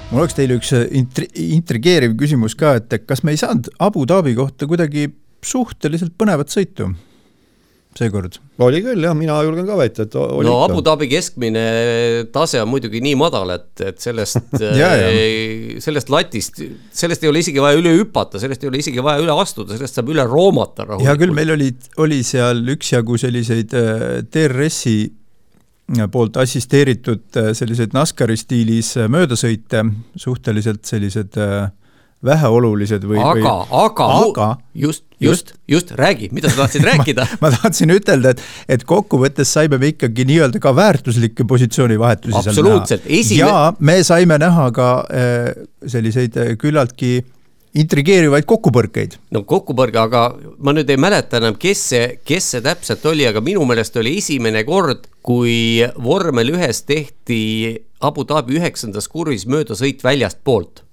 mul oleks teile üks äh, intri-, intrigeeriv küsimus ka, et kas me ei saanud Abu Dhabi kohta kuidagi suhteliselt põnevat sõitu seekord? oli küll jah, mina julgen ka väita, et oli no ikka. Abu Dhabi keskmine tase on muidugi nii madal, et, et sellest äh, sellest latist, sellest ei ole isegi vaja üle hüpata, sellest ei ole isegi vaja üle astuda, sellest saab üle roomata rahulikult. hea küll, meil oli, oli seal üksjagu selliseid äh, DRS-i poolt assisteeritud äh, selliseid NASCARi stiilis äh, möödasõite, suhteliselt sellised äh, väheolulised või aga või..., aga, aga just, just, just, räägi, mida sa tahtsid rääkida? Ma, ma tahtsin ütelda, et, et kokkuvõttes saime me ikkagi nii-öelda ka väärtuslikke positsioonivahetusi absoluutselt, esine... ja me saime näha ka selliseid küllaltki intrigeerivaid kokkupõrkeid. no kokkupõrge, aga ma nüüd ei mäleta enam, kes see, kes see täpselt oli, aga minu meelest oli esimene kord, kui vormel ühes tehti Abu Dhabi üheksandas kurvis möödasõit väljastpoolt.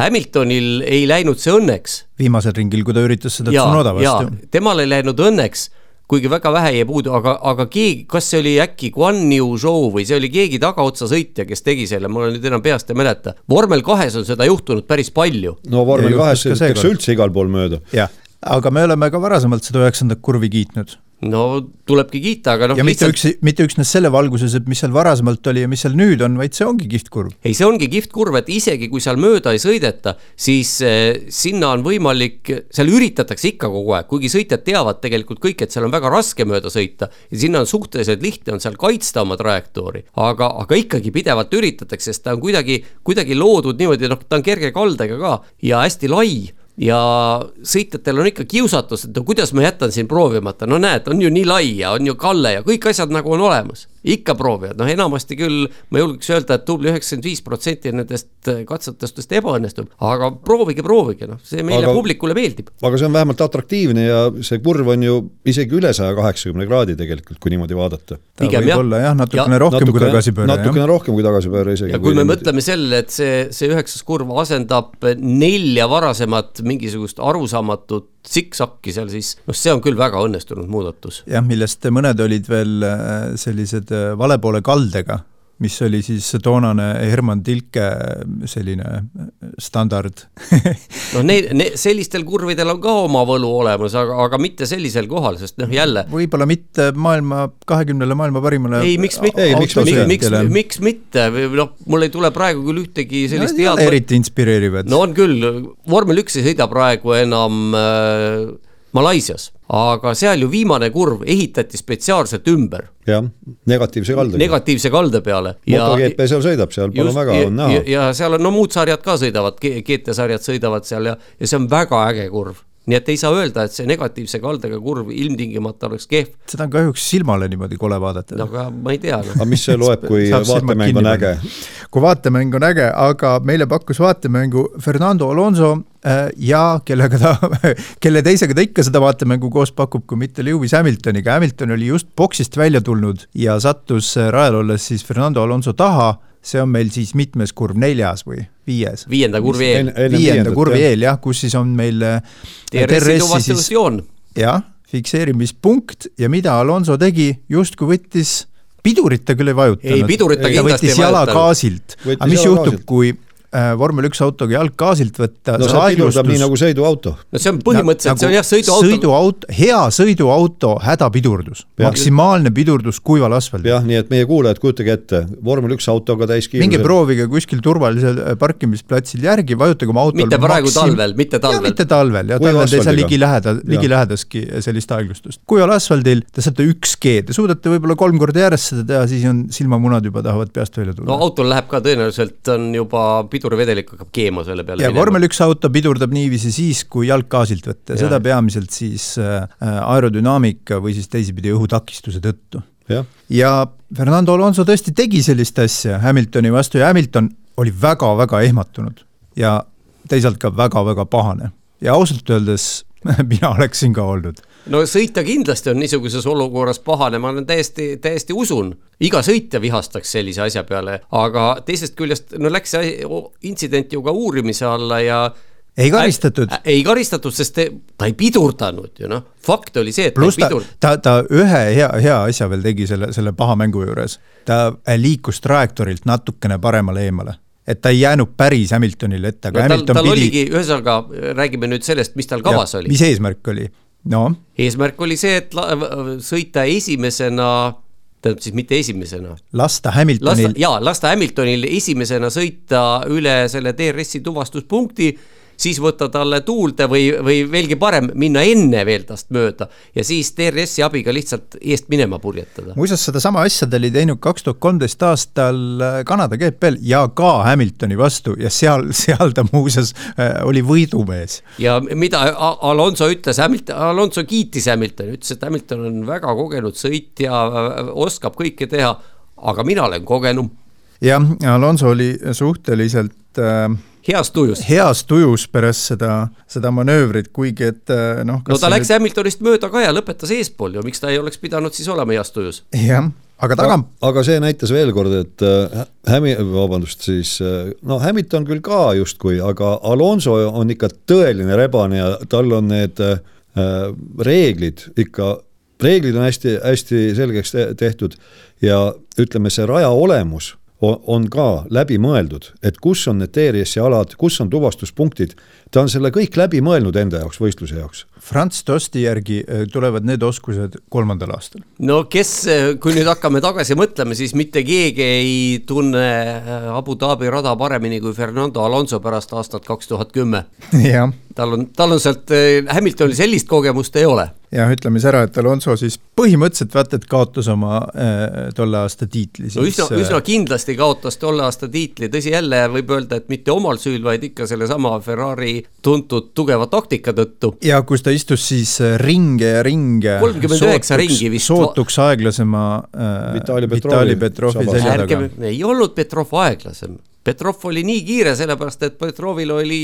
Hamiltonil ei läinud see õnneks. viimasel ringil, kui ta üritas seda Tsunoda vastu. temal ei läinud õnneks kuigi väga vähe jäi puudu, aga, aga keegi, kas see oli äkki Guan Yu Zhou või see oli keegi tagaotsa sõitja, kes tegi selle, ma nüüd enam peast ei mäleta. vormel kahes on seda juhtunud päris palju. no vormel kahes sõidetakse üldse igal pool mööda. jah, aga me oleme ka varasemalt seda üheksandat kurvi kiitnud no tulebki kiita, aga noh. ja mitte lihtsalt... üks, mitte üksnes selle valguses, et mis seal varasemalt oli ja mis seal nüüd on, vaid see ongi kihvt kurv. ei, see ongi kihvt kurv, et isegi kui seal mööda ei sõideta, siis eh, sinna on võimalik, seal üritatakse ikka kogu aeg, kuigi sõitjad teavad tegelikult kõik, et seal on väga raske mööda sõita. ja sinna on suhteliselt lihtne on seal kaitsta oma trajektoori, aga, aga ikkagi pidevalt üritatakse, sest ta on kuidagi, kuidagi loodud niimoodi, noh, ta on kerge kaldega ka ja hästi lai ja sõitjatel on ikka kiusatus, et no kuidas ma jätan siin proovimata, no näed, on ju nii lai ja on ju kalle ja kõik asjad nagu on olemas ikka proovivad, noh enamasti küll ma julgeks öelda, et tubli üheksakümmend viis protsenti nendest äh, katsetustest ebaõnnestub, aga proovige, proovige, noh, see meile aga, publikule meeldib. aga see on vähemalt atraktiivne ja see kurv on ju isegi üle saja kaheksakümne kraadi tegelikult, kui niimoodi vaadata. pigem jah. olla jah, natukene ja, rohkem natukene, kui tagasipööre. natukene jah. rohkem kui tagasipööre isegi. ja kui me mõtleme sellele, et see, see üheksas kurv asendab nelja varasemat mingisugust arusaamatut siksakki seal, siis noh, see on küll väga õnnestunud muudatus. jah, millest mõned olid veel äh, sellised äh, vale poole kaldega mis oli siis toonane Herman Tilke selline standard noh, need, need, sellistel kurvidel on ka oma võlu olemas, aga, aga mitte sellisel kohal, sest noh, jälle. võib-olla mitte maailma, kahekümnele maailma parimale. ei, miks mitte, miks, miks, miks, mitte, noh, mul ei tule praegu küll ühtegi sellist no, head. eriti inspireerivad. no on küll, vormel üks ei sõida praegu enam äh, Malaisias, aga seal ju viimane kurv ehitati spetsiaalselt ümber. jah, negatiivse kalde. negatiivse kalde peale. moto-GP seal sõidab, seal palun väga, on näha. ja seal on, no muud sarjad ka sõidavad, GT sarjad sõidavad seal ja, ja see on väga äge kurv nii et ei saa öelda, et see negatiivse kaldega kurv ilmtingimata oleks kehv. seda on kahjuks silmale niimoodi kole vaadata. no aga ma ei tea no.. aga mis see loeb, kui vaatemäng on äge? kui vaatemäng on äge, aga meile pakkus vaatemängu Fernando Alonso äh, ja kellega ta, kelle teisega ta ikka seda vaatemängu koos pakub, kui mitte Lewis Hamiltoniga, Hamilton oli just boksist välja tulnud ja sattus äh, rajal olles siis Fernando Alonso taha see on meil siis mitmes kurv, neljas või viies? viienda kurvi eel. viienda kurvi eel jah, kus siis on meil DRS-i tuvastusjoon. jah, fikseerimispunkt ja mida Alonso tegi, justkui võttis pidurit ta küll ei vajutanud. ei, pidurit ta kindlasti ei vajutanud. jala gaasilt. aga mis juhtub, kui Äh, vormel üks autoga jalg gaasilt võtta. no see pidurdab nii nagu sõiduauto. no see on põhimõtteliselt nagu, see on jah sõiduauto. sõiduauto, hea sõiduauto hädapidurdus, maksimaalne pidurdus kuival asfaldil. jah, nii et meie kuulajad, kujutage ette, vormel üks autoga täiskiirusel. minge proovige kuskil turvalisel äh, parkimisplatsil järgi, vajutage oma autol. mitte praegu maksim... talvel, mitte talvel. mitte talvel ja talvel te ei saa ligiläheda, ligilähedaski sellist aeglustust. kuival asfaldil te saate üks G, te suudate võib-olla kolm korda järjest seda teha, siis on silmamunad juba tahavad peast välja tulla. no autol läheb ka tõenäoliselt on juba pidur pidurivedelik hakkab keema selle peale. ja vormel üks auto pidurdab niiviisi siis, kui jalg gaasilt võtta, seda peamiselt siis äh, aerodünaamika või siis teisipidi õhutakistuse tõttu. ja, ja Fernando Alonso tõesti tegi sellist asja Hamiltoni vastu ja Hamilton oli väga-väga ehmatunud ja teisalt ka väga-väga pahane. Ja ausalt öeldes mina oleksin ka olnud no sõita kindlasti on niisuguses olukorras pahane, ma olen täiesti, täiesti usun. iga sõitja vihastaks sellise asja peale, aga teisest küljest no läks see intsident ju ka uurimise alla ja ei karistatud ei karistatud, sest te, ta ei pidurdanud ju noh, fakt oli see, et Plus ta ei pidurdanud. ta, ta ühe hea, hea asja veel tegi selle, selle paha mängu juures. ta liikus trajektoorilt natukene paremale eemale et ta ei jäänud päris Hamiltonile ette, aga no, Hamilton tal, tal pidi. ühesõnaga räägime nüüd sellest, mis tal kavas ja, oli. mis eesmärk oli? No eesmärk oli see, et sõita esimesena tähendab siis mitte esimesena. lasta Hamiltonil. jaa, lasta Hamiltonil esimesena sõita üle selle DRS-i tuvastuspunkti siis võtta talle tuulde või, või veelgi parem, minna enne veel tast mööda ja siis DRS-i abiga lihtsalt eest minema purjetada. muuseas, sedasama asja ta oli teinud kaks tuhat kolmteist aastal äh, Kanada GP-l ja ka Hamiltoni vastu ja seal, seal ta muuseas äh, oli võidumees. ja mida Alonso ütles, Hamilton, Alonso kiitis Hamiltoni, ütles, et Hamilton on väga kogenud sõitja, oskab kõike teha, aga mina olen kogenum. jah, Alonso oli suhteliselt äh, heas tujus. heas tujus pärast seda, seda manöövrit, kuigi et äh, noh. no ta läks nüüd... Hamiltonist mööda ka ja lõpetas eespool ju, miks ta ei oleks pidanud siis olema heas tujus? jah, aga taga. aga see näitas veel kord, et äh, Hämi-, vabandust, siis äh, no Hamilton küll ka justkui, aga Alonso on ikka tõeline rebane ja tal on need äh, reeglid ikka, reeglid on hästi, hästi selgeks tehtud ja ütleme, see raja olemus on ka läbi mõeldud, et kus on need DRS-i alad, kus on tuvastuspunktid, ta on selle kõik läbi mõelnud enda jaoks, võistluse jaoks. Franz Tosti järgi äh, tulevad need oskused kolmandal aastal. no kes, äh, kui nüüd hakkame tagasi mõtlema, siis mitte keegi ei tunne äh, Abu Dhabi rada paremini kui Fernando Alonso pärast aastat kaks tuhat kümme. tal on, tal on sealt, Hamiltonil sellist kogemust ei ole jah, ütleme siis ära, et Alonso siis põhimõtteliselt vaata, et kaotas oma äh, tolle aasta tiitli. no üsna, üsna kindlasti kaotas tolle aasta tiitli, tõsi jälle võib öelda, et mitte omal süül, vaid ikka sellesama Ferrari tuntud tugeva taktika tõttu. ja kus ta istus siis äh, ringe ja ringe. kolmkümmend üheksa ringi vist. sootuks aeglasema äh, Vitali Petrovi, Petrovi selja taga. ei olnud Petrov aeglasem Petrov oli nii kiire, sellepärast et Petrovil oli,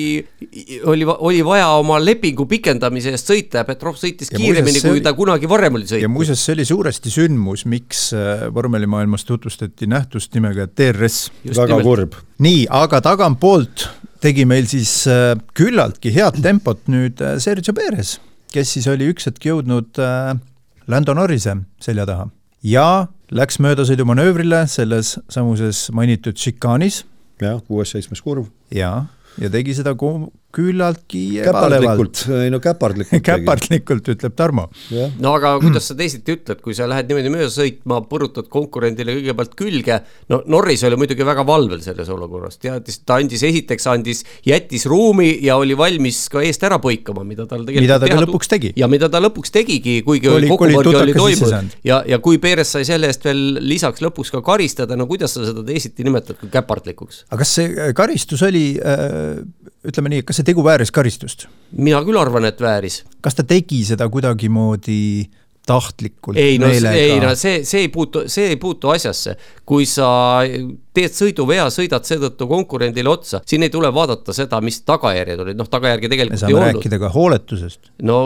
oli, oli vaja oma lepingu pikendamise eest sõita ja Petrov sõitis ja kiiremini, kui ta kunagi varem oli sõitnud. ja muuseas, see oli suuresti sündmus, miks äh, vormelimaailmas tutvustati nähtust nimega DRS. väga kurb. nii, aga tagantpoolt tegi meil siis äh, küllaltki head tempot nüüd äh, Sergio Perez, kes siis oli üks hetk jõudnud Lando Norrise selja taha. Ja läks möödasõidumanöövrile selles samuses mainitud šikaanis jah, kuues-seitsmes kurv. jaa, ja tegi seda küllaltki käpardlikult, ei no käpardlikult käpardlikult, ütleb Tarmo. no aga kuidas sa teisiti ütled, kui sa lähed niimoodi mööda sõitma, põrutad konkurendile kõigepealt külge, no Norris oli muidugi väga valvel selles olukorras, teadis, ta andis, esiteks andis, jättis ruumi ja oli valmis ka eest ära põikama, mida tal tegelikult mida ta ka lõpuks tegi. ja mida ta lõpuks tegigi, kuigi oli, kokkupõrge oli toimunud ja, ja kui Perez sai selle eest veel lisaks lõpuks ka karistada, no kuidas sa seda teisiti nimetad kui käpardlikuks? aga kas see karistus oli äh, ütleme nii, kas see tegu vääris karistust? mina küll arvan, et vääris. kas ta tegi seda kuidagimoodi tahtlikult, ei no, ei no see, see ei puutu, see ei puutu asjasse. kui sa teed sõiduvea, sõidad seetõttu konkurendile otsa, siin ei tule vaadata seda, mis tagajärjed olid, noh, tagajärgi tegelikult ei olnud. me saame rääkida ka hooletusest. no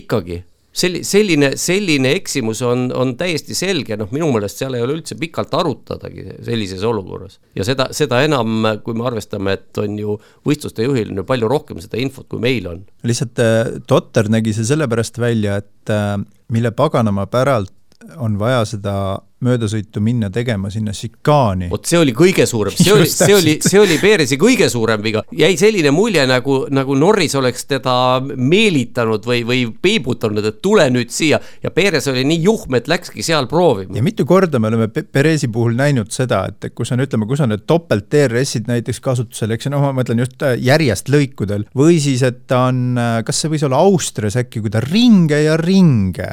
ikkagi selli-, selline, selline eksimus on, on täiesti selge, noh, minu meelest seal ei ole üldse pikalt arutadagi sellises olukorras. ja seda, seda enam, kui me arvestame, et on ju võistluste juhil on ju palju rohkem seda infot, kui meil on. lihtsalt äh, totter nägi see sellepärast välja, et äh, mille paganama päralt on vaja seda möödasõitu minna tegema sinna šikaani. vot see oli kõige suurem, see oli, see oli, see oli Perezi kõige suurem viga. jäi selline mulje, nagu, nagu Norris oleks teda meelitanud või, või peibutanud, et tule nüüd siia. ja Perez oli nii juhm, et läkski seal proovima. ja mitu korda me oleme Perezi puhul näinud seda, et kus on, ütleme, kus on need topelt DRS-id näiteks kasutusel, eks noh, ma mõtlen just äh, järjest lõikudel. või siis, et ta on, äh, kas see võis olla Austrias äkki, kui ta ringe ja ringe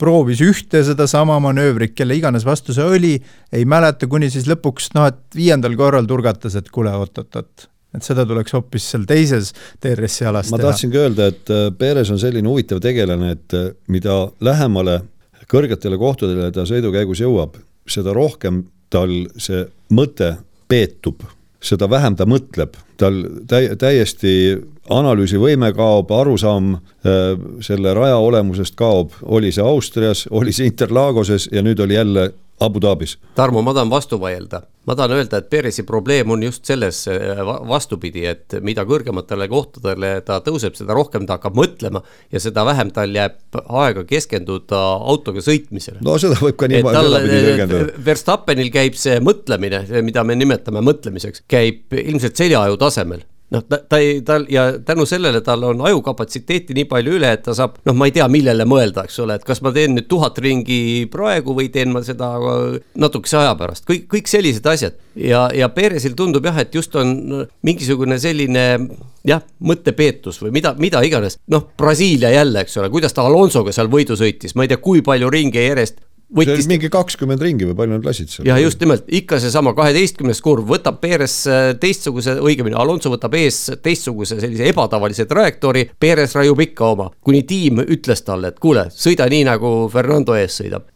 proovis ühte sedasama manöövrit, kelle iganes vastu see oli, ei mäleta, kuni siis lõpuks noh, et viiendal korral turgatas, et kuule, oot-oot-oot et seda tuleks hoopis seal teises DRS-i alas ma teha. ma tahtsingi öelda, et äh, Perez on selline huvitav tegelane, et äh, mida lähemale kõrgetele kohtadele ta sõidu käigus jõuab, seda rohkem tal see mõte peetub seda vähem ta mõtleb, tal täi-, täiesti analüüsivõime kaob, arusaam äh, selle raja olemusest kaob, oli see Austrias, oli see Interlagoses ja nüüd oli jälle Abu Dhabis. Tarmo, ma tahan vastu vaielda. ma tahan öelda, et Perezi probleem on just selles äh, vastupidi, et mida kõrgematele kohtadele ta tõuseb, seda rohkem ta hakkab mõtlema ja seda vähem tal jääb aega keskenduda autoga sõitmisele. no seda võib ka nii niimoodi tõlgendada. Verstappenil käib see mõtlemine, mida me nimetame mõtlemiseks, käib ilmselt seljaaju tasemel noh, ta, ta ei, tal ja tänu sellele tal on ajukapatsiteeti nii palju üle, et ta saab, noh, ma ei tea, millele mõelda, eks ole, et kas ma teen nüüd tuhat ringi praegu või teen ma seda natukese aja pärast, kõik, kõik sellised asjad. ja, ja Perezil tundub jah, et just on mingisugune selline jah, mõttepeetus või mida, mida iganes, noh, Brasiilia jälle, eks ole, kuidas ta Alonsoga seal võidu sõitis, ma ei tea, kui palju ringe järjest võttis. mingi kakskümmend ringi või palju nad lasid seal? ja just nimelt, ikka seesama kaheteistkümnes kurv, võtab Perez äh, teistsuguse, õigemini Alonso võtab ees teistsuguse sellise ebatavalise trajektoori, Perez raiub ikka oma, kuni tiim ütles talle, et kuule, sõida nii, nagu Fernando ees sõidab.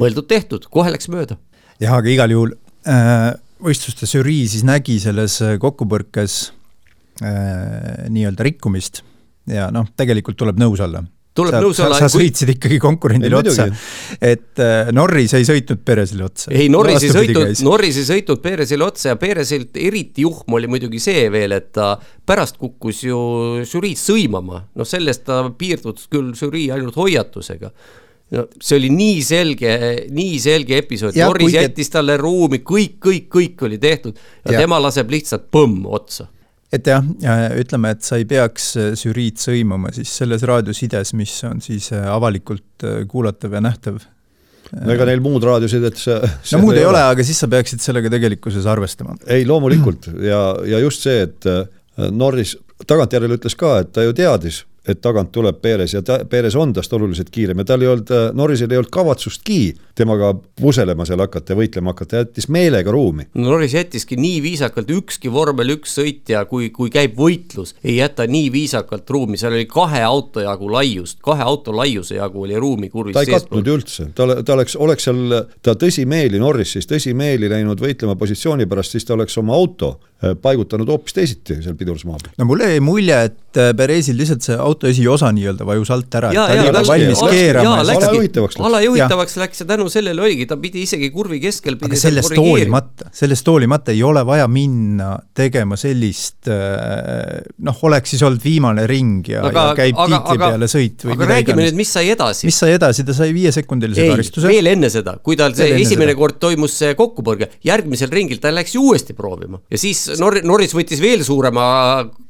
mõeldud-tehtud, kohe läks mööda. jah, aga igal juhul äh, võistluste žürii siis nägi selles äh, kokkupõrkes äh, nii-öelda rikkumist ja noh, tegelikult tuleb nõus olla tuleb nõus olla. sa sõitsid kui... ikkagi konkurendile otsa, et äh, Norris ei sõitnud Perezile otsa. ei, Norris ei sõitnud, Norris ei sõitnud Perezile otsa ja Perezilt eriti juhm oli muidugi see veel, et ta pärast kukkus ju žürii sõimama, noh sellest ta piirdus küll žürii ainult hoiatusega no see oli nii selge, nii selge episood, Norris jättis talle ruumi, kõik, kõik, kõik oli tehtud ja, ja. tema laseb lihtsalt põmm otsa et jah, ütleme, et sa ei peaks žüriid sõimama siis selles raadiosides, mis on siis avalikult kuulatav ja nähtav. No ega neil muud raadiosidet see, see no muud ei ole, ole, aga siis sa peaksid sellega tegelikkuses arvestama. ei, loomulikult. Ja, ja just see, et Norris tagantjärele ütles ka, et ta ju teadis et tagant tuleb Perez ja ta, Perez on tast oluliselt kiirem ja tal ei olnud, äh, Norrisel ei olnud kavatsustki temaga puselema seal hakata ja võitlema hakata, jättis meelega ruumi. no Norris jättiski nii viisakalt, ükski vormel üks sõitja, kui, kui käib võitlus, ei jäta nii viisakalt ruumi, seal oli kahe auto jagu laiust, kahe auto laiuse jagu oli ruumi kurvis ta ei katnud ju üldse, ta, ta oleks, oleks seal, ta tõsimeeli Norris siis tõsimeeli läinud võitlema positsiooni pärast, siis ta oleks oma auto äh, paigutanud hoopis teisiti seal pidurdusmaa peal. no mulle jäi mulje, et äh, Perezil lihtsalt see auto esiosa nii-öelda vajus alt ära, ta oli juba valmis keerama. alajuhitavaks läks. alajuhitavaks läks ja tänu sellele oligi, ta pidi isegi kurvi keskel aga sellest hoolimata, sellest hoolimata ei ole vaja minna tegema sellist äh, noh, oleks siis olnud viimane ring ja, aga, ja käib aga, tiitli aga, peale sõit või aga räägime nüüd, mis sai edasi. mis sai edasi, ta sai viiesekundilise karistuse. veel enne seda, kui tal see esimene seda. kord toimus see kokkupõrge, järgmisel ringil ta läks ju uuesti proovima ja siis Nor-, Norris võttis veel suurema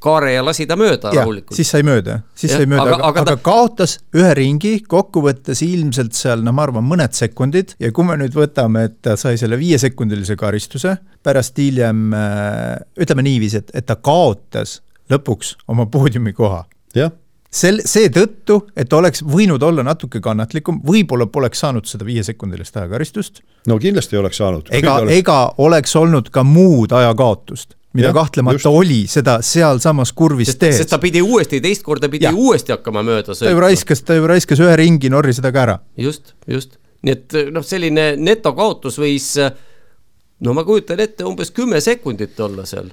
kaare ja lasi ta mööda rahulikult. siis sai mööda, siis ja, sai mööda, aga, aga, aga ta... kaotas ühe ringi, kokkuvõttes ilmselt seal noh, ma arvan, mõned sekundid ja kui me nüüd võtame, et ta sai selle viiesekundilise karistuse, pärast hiljem äh, ütleme niiviisi, et, et ta kaotas lõpuks oma poodiumikoha. jah sel-, seetõttu, et oleks võinud olla natuke kannatlikum, võib-olla poleks saanud seda viiesekundilist ajakaristust. no kindlasti ei oleks saanud. ega, ega oleks olnud ka muud ajakaotust mida ja, kahtlemata just. oli, seda sealsamas kurvis tehes. sest ta pidi uuesti, teist korda pidi ja. uuesti hakkama mööda sõitma. ta ju raiskas, ta ju raiskas ühe ringi Norri seda ka ära. just, just. nii et noh, selline netokaotus võis no ma kujutan ette, umbes kümme sekundit olla seal.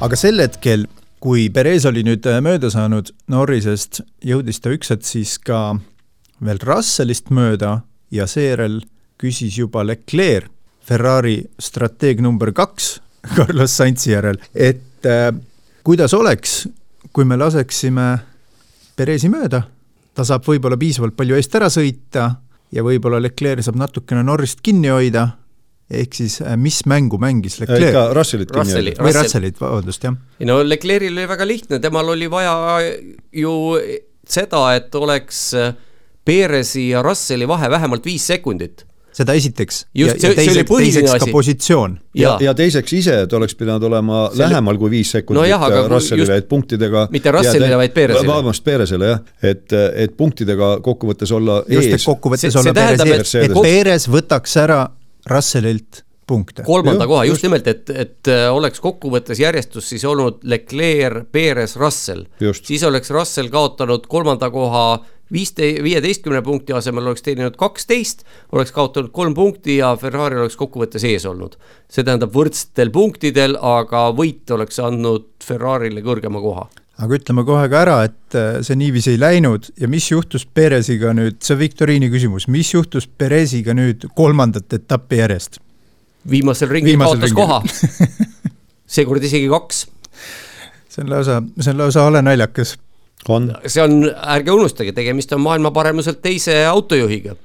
aga sel hetkel, kui Perez oli nüüd mööda saanud Norrisest, jõudis ta üks hetk siis ka veel Russellist mööda ja seejärel küsis juba Leclerc Ferrari strateeg number kaks Carlos Sainzi järel, et äh, kuidas oleks, kui me laseksime Perezi mööda, ta saab võib-olla piisavalt palju eest ära sõita ja võib-olla Leclerc saab natukene Norrist kinni hoida, ehk siis äh, mis mängu mängis Leclerc? ikka Russellit kinni hoida. või Russellit, vabandust, jah. ei no Leclerc'il oli väga lihtne, temal oli vaja ju seda, et oleks Perezi ja Russelli vahe vähemalt viis sekundit seda esiteks. just, see, see oli põhiline asi. positsioon. ja, ja teiseks ise, et oleks pidanud olema see lähemal kui viis sekundit no jah, Russellile, et punktidega mitte Russellile, vaid Peresele. vabandust, Peresele jah, et, et punktidega kokkuvõttes olla just, ees. kokkuvõttes olla Peres ees, et Peres võtaks ära Russellilt punkte. kolmanda koha, just nimelt, et, et äh, oleks kokkuvõttes järjestus siis olnud Leclerc, Perez, Russell. siis oleks Russell kaotanud kolmanda koha viiste-, viieteistkümne punkti asemel oleks teeninud kaksteist, oleks kaotanud kolm punkti ja Ferrari oleks kokkuvõttes ees olnud. see tähendab võrdsetel punktidel, aga võit oleks andnud Ferrarile kõrgema koha aga ütleme kohe ka ära, et äh, see niiviisi ei läinud ja mis juhtus Peresiga nüüd, see viktoriini küsimus, mis juhtus Peresiga nüüd kolmandat etappi järjest? viimasel ringil kaotas ringil. koha seekord isegi kaks. see on lausa, see on lausa hale naljakas on. see on, ärge unustage, tegemist on maailma paremuselt teise autojuhiga.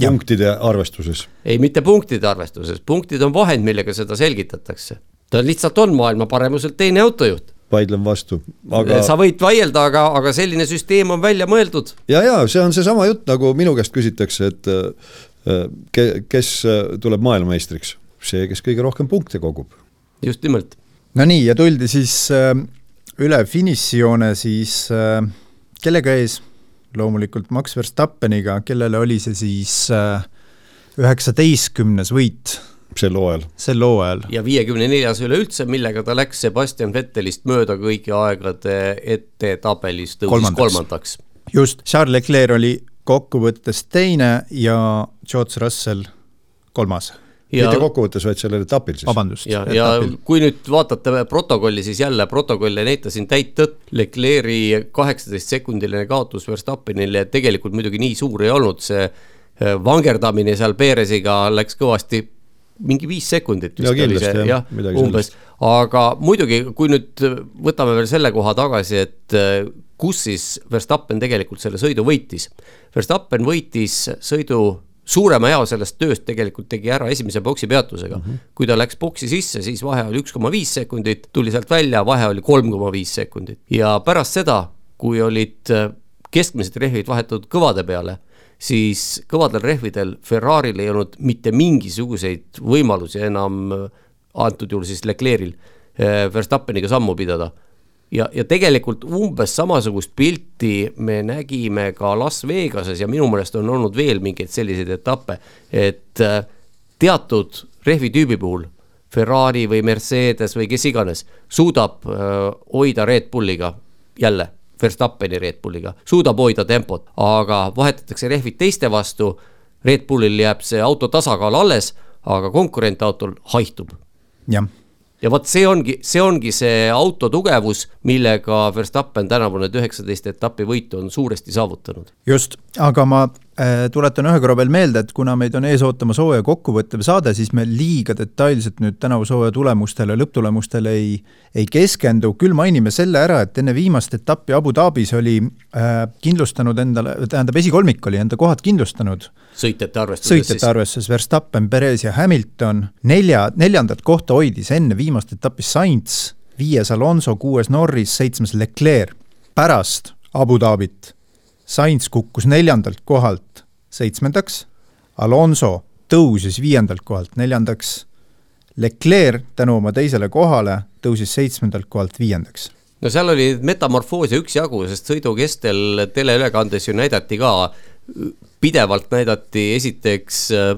punktide arvestuses? ei, mitte punktide arvestuses, punktid on vahend, millega seda selgitatakse. ta lihtsalt on maailma paremuselt teine autojuht vaidlen vastu, aga. sa võid vaielda, aga, aga selline süsteem on välja mõeldud. ja, ja see on seesama jutt, nagu minu käest küsitakse, et äh, ke, kes tuleb maailmameistriks, see, kes kõige rohkem punkte kogub. just nimelt. Nonii, ja tuldi siis äh, üle finišijoone siis äh, kellega ees? loomulikult Max Verstappeniga, kellele oli see siis äh, üheksateistkümnes äh, võit sel hooajal. sel hooajal. ja viiekümne neljas üleüldse, millega ta läks Sebastian Vettelist mööda kõigi aegade ettetabelis tõusis kolmandaks, kolmandaks.. just, Charles Leclerc oli kokkuvõttes teine ja George Russell kolmas ja, mitte kokkuvõttes, vaid sellel etapil siis. vabandust. ja, ja kui nüüd vaatate protokolli, siis jälle protokoll ei näita siin täit tõtt. Leclerc'i kaheksateist sekundiline kaotus Verstappenile tegelikult muidugi nii suur ei olnud, see äh, vangerdamine seal Peresiga läks kõvasti mingi viis sekundit vist ja, oli see, jah, umbes. aga muidugi, kui nüüd võtame veel selle koha tagasi, et äh, kus siis Verstappen tegelikult selle sõidu võitis. Verstappen võitis sõidu suurema ea sellest tööst tegelikult tegi ära esimese boksi peatusega mm. -hmm. kui ta läks boksi sisse, siis vahe oli üks koma viis sekundit, tuli sealt välja, vahe oli kolm koma viis sekundit ja pärast seda, kui olid äh, keskmised rehvid vahetatud kõvade peale siis kõvadel rehvidel Ferrari'l ei olnud mitte mingisuguseid võimalusi enam, antud juhul siis Leclerc'il, eh, Verstappeniga sammu pidada. Ja, ja tegelikult umbes samasugust pilti me nägime ka Las Vegases ja minu meelest on olnud veel mingeid selliseid etappe, et eh, teatud rehvitüübi puhul Ferrari või Mercedes või kes iganes suudab eh, hoida Red Bulliga jälle Verstappeni Red Bulliga, suudab hoida tempot, aga vahetatakse rehvid teiste vastu. Red Bullil jääb see auto tasakaal alles, aga konkurentautol haihtub. jah ja vot see ongi, see ongi see auto tugevus, millega Verstappen tänavu need üheksateist etappi võitu on suuresti saavutanud. just, aga ma Äh, tuletan ühe korra veel meelde, et kuna meid on ees ootamas hooaja kokkuvõttev saade, siis me liiga detailselt nüüd tänavu hooaja tulemustele, lõpptulemustele ei, ei keskendu, küll mainime selle ära, et enne viimast etappi Abu Dhabis oli äh, kindlustanud endale, tähendab, esikolmik oli enda kohad kindlustanud. Sõitjate arvestuses sõitjate arvestuses Verstappen, Perez ja Hamilton, nelja, neljandat kohta hoidis enne viimast etappi Sainz, viies Alonso, kuues Norris, seitsmes Leclerc. pärast Abu Dhabit Sainz kukkus neljandalt kohalt seitsmendaks, Alonso tõusis viiendalt kohalt neljandaks, Leclerc tänu oma teisele kohale tõusis seitsmendalt kohalt viiendaks no seal oli metamorfoose üksjagu, sest sõidu kestel teleülekandes ju näidati ka, pidevalt näidati esiteks äh,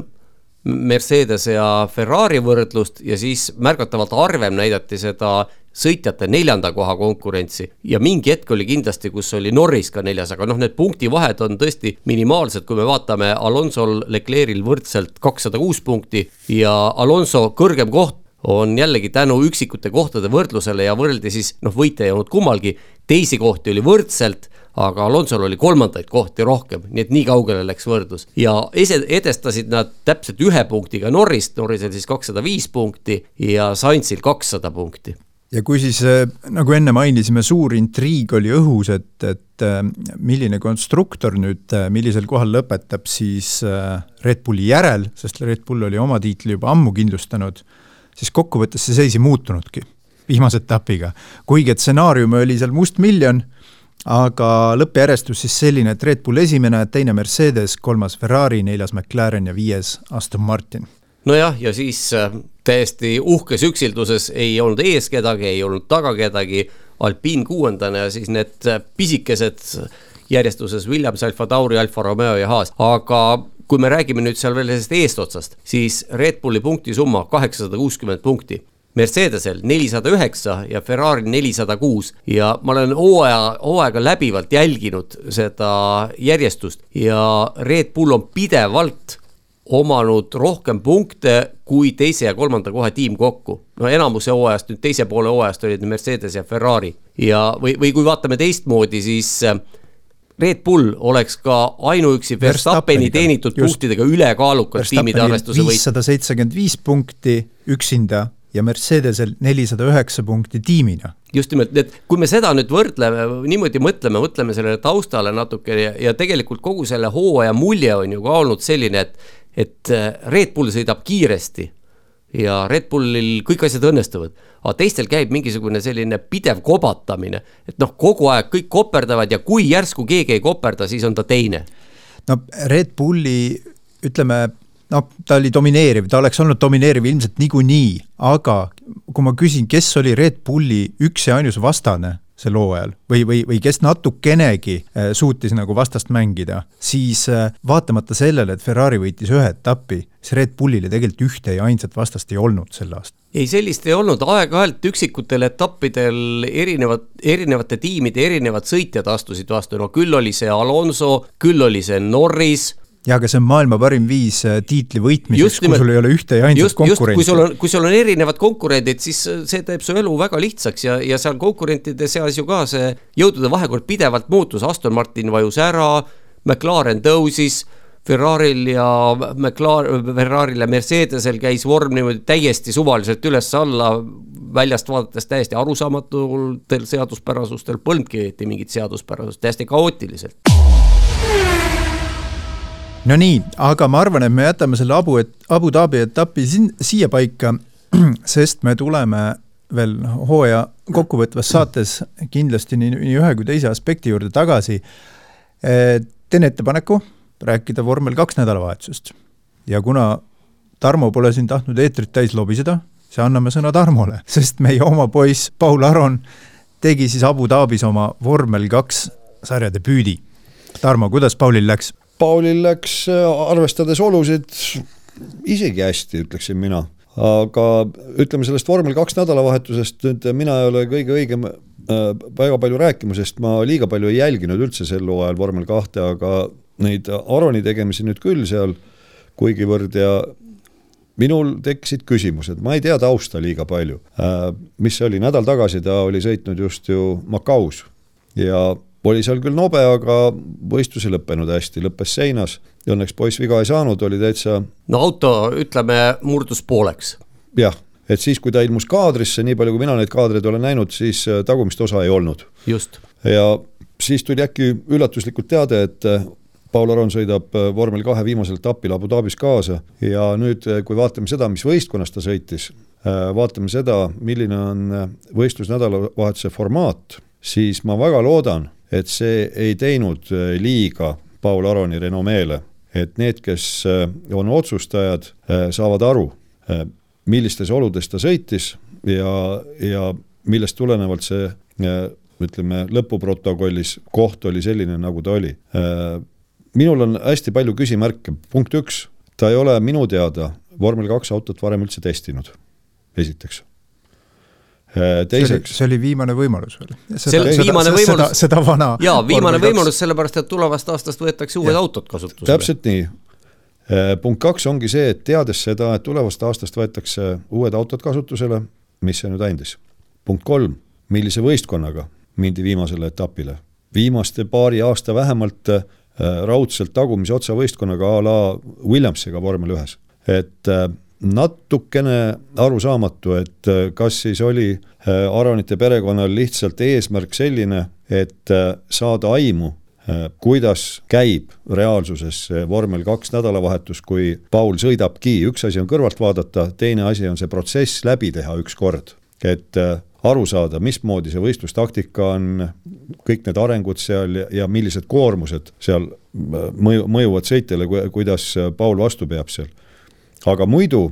Mercedes ja Ferrari võrdlust ja siis märgatavalt harvem näidati seda sõitjate neljanda koha konkurentsi. Ja mingi hetk oli kindlasti, kus oli Norris ka neljas, aga noh, need punktivahed on tõesti minimaalsed, kui me vaatame Alonsol, Leclerc'il võrdselt kakssada kuus punkti ja Alonso kõrgem koht on jällegi tänu üksikute kohtade võrdlusele ja võrreldi siis noh, võite ei olnud kummalgi, teisi kohti oli võrdselt aga Alonsol oli kolmandaid kohti rohkem, nii et nii kaugele läks võrdlus ja ese-, edestasid nad täpselt ühe punktiga Norrist, Norrisel siis kakssada viis punkti ja Sainzil kakssada punkti ja kui siis, äh, nagu enne mainisime, suur intriig oli õhus, et, et äh, milline konstruktor nüüd, äh, millisel kohal lõpetab siis Red Bulli järel, sest Red Bull oli oma tiitli juba ammu kindlustanud, siis kokkuvõttes see seis ei muutunudki viimase etapiga. kuigi et stsenaarium oli seal mustmiljon, aga lõppjärjestus siis selline, et Red Bull esimene, teine Mercedes, kolmas Ferrari, neljas McLaren ja viies Aston Martin nojah, ja siis täiesti uhkes üksilduses ei olnud ees kedagi, ei olnud taga kedagi. Alpine kuuendana ja siis need pisikesed järjestuses Williams, Alfa Tauri, Alfa Romeo ja Haas, aga kui me räägime nüüd seal veel sellest eestotsast, siis Red Bulli punktisumma kaheksasada kuuskümmend punkti. Mercedesel nelisada üheksa ja Ferrari nelisada kuus. Ja ma olen hooaja, hooaega läbivalt jälginud seda järjestust ja Red Bull on pidevalt omanud rohkem punkte kui teise ja kolmanda koha tiim kokku. no enamuse hooajast, nüüd teise poole hooajast olid Mercedes ja Ferrari. Ja, või, või kui vaatame teistmoodi, siis äh, Red Bull oleks ka ainuüksi Verstappeni teenitud punktidega ülekaalukas tiimide arvestuse võit. viissada seitsekümmend viis punkti üksinda ja Mercedesel nelisada üheksa punkti tiimina. just nimelt, et kui me seda nüüd võrdleme, niimoodi mõtleme, mõtleme sellele taustale natuke ja, ja tegelikult kogu selle hooaja mulje on ju ka olnud selline, et et äh, Red Bull sõidab kiiresti ja Red Bullil kõik asjad õnnestuvad, aga teistel käib mingisugune selline pidev kobatamine, et noh, kogu aeg kõik koperdavad ja kui järsku keegi ei koperda, siis on ta teine. no Red Bulli ütleme, noh, ta oli domineeriv, ta oleks olnud domineeriv ilmselt niikuinii, aga kui ma küsin, kes oli Red Bulli üks ja ainus vastane sel hooajal või, või, või kes natukenegi äh, suutis nagu vastast mängida, siis äh, vaatamata sellele, et Ferrari võitis ühe etapi, siis Red Bullile tegelikult ühte ja ainsat vastast ei olnud sel aastal. ei, sellist ei olnud, aeg-ajalt üksikutel etappidel erinevad, erinevate tiimide erinevad sõitjad astusid vastu, no küll oli see Alonso, küll oli see Norris jaa, aga see on maailma parim viis äh, tiitli võitmiseks, kui sul ei ole ühte ja ainsat konkurenti. kui sul on, kui sul on erinevad konkurendid, siis äh, see teeb su elu väga lihtsaks ja, ja seal konkurentide seas ju ka see jõudude vahekord pidevalt muutus, Aston Martin vajus ära, McLaren tõusis, Ferrari'l ja McLaren, Ferrari'l ja Mercedesel käis vorm niimoodi täiesti suvaliselt üles-alla, väljast vaadates täiesti arusaamatutel seaduspärasustel, polnudki õieti mingit seaduspärasust, täiesti kaootiliselt. No nii, aga ma arvan, et me jätame selle Abu, Abu Dhabi etapi siin, siia paika, sest me tuleme veel hooaja kokkuvõtvas saates kindlasti nii, nii ühe kui teise aspekti juurde tagasi. teen ettepaneku rääkida vormel kaks nädalavahetusest ja kuna Tarmo pole siin tahtnud eetrit täis lobiseda, siis anname sõna Tarmole, sest meie oma poiss Paul Aron tegi siis Abu Dhabis oma vormel kaks sarja debüüdi. Tarmo, kuidas Paulil läks? Paulil läks, arvestades olusid, isegi hästi, ütleksin mina. Aga ütleme sellest vormel kaks nädalavahetusest nüüd mina ei ole kõige õigem äh, väga palju rääkima, sest ma liiga palju ei jälginud üldse sel hooajal vormel kahte, aga neid Aroni tegemisi nüüd küll seal kuigivõrd ja minul tekkisid küsimused, ma ei tea tausta liiga palju. Äh, mis see oli, nädal tagasi ta oli sõitnud just ju Macaus ja oli seal küll nobe, aga võistlus ei lõppenud hästi, lõppes seinas. Õnneks poiss viga ei saanud, oli täitsa. no auto, ütleme, murdus pooleks. jah, et siis, kui ta ilmus kaadrisse, nii palju kui mina neid kaadreid olen näinud, siis äh, tagumist osa ei olnud. just. ja siis tuli äkki üllatuslikult teade, et äh, Paul Aron sõidab äh, vormel kahe viimasel etapil Abu Dhabis kaasa ja nüüd, kui vaatame seda, mis võistkonnas ta sõitis, vaatame seda, milline on võistlusnädalavahetuse formaat, siis ma väga loodan, et see ei teinud äh, liiga Paul Aroni renomeele, et need, kes äh, on otsustajad, äh, saavad aru, millistes oludes ta sõitis ja, ja millest tulenevalt see ütleme, lõpuprotokollis koht oli selline, nagu ta oli. minul on hästi palju küsimärke, punkt üks, ta ei ole minu teada vormel kaks autot varem üldse testinud, esiteks teiseks. see oli viimane võimalus veel. viimane võimalus. seda, seda vana. jaa, viimane võimalus, sellepärast et tulevast aastast võetakse uued ja. autod kasutusele. täpselt nii. Äh, punkt kaks ongi see, et teades seda, et tulevast aastast võetakse uued autod kasutusele, mis see nüüd andis. punkt kolm, millise võistkonnaga mindi viimasele etapile. viimaste paari aasta vähemalt äh, raudselt tagumise otsa võistkonnaga a la Williamsiga vormel ühes. et äh, natukene arusaamatu, et äh, kas siis oli äh, Aronite perekonnal lihtsalt eesmärk selline, et äh, saada aimu, kuidas käib reaalsuses vormel kaks nädalavahetus, kui Paul sõidabki, üks asi on kõrvalt vaadata, teine asi on see protsess läbi teha ükskord, et aru saada, mismoodi see võistlustaktika on, kõik need arengud seal ja, ja millised koormused seal mõju, mõjuvad sõitjale, kuidas Paul vastu peab seal aga muidu,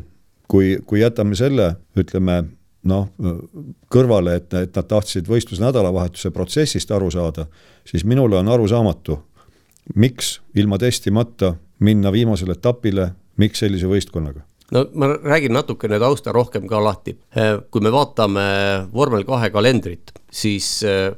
kui, kui jätame selle, ütleme noh, kõrvale, et, et nad tahtsid võistluse nädalavahetuse protsessist aru saada, siis minule on arusaamatu, miks ilma testimata minna viimasele etapile, miks sellise võistkonnaga no ma räägin natukene tausta rohkem ka lahti. kui me vaatame vormel kahe kalendrit, siis äh,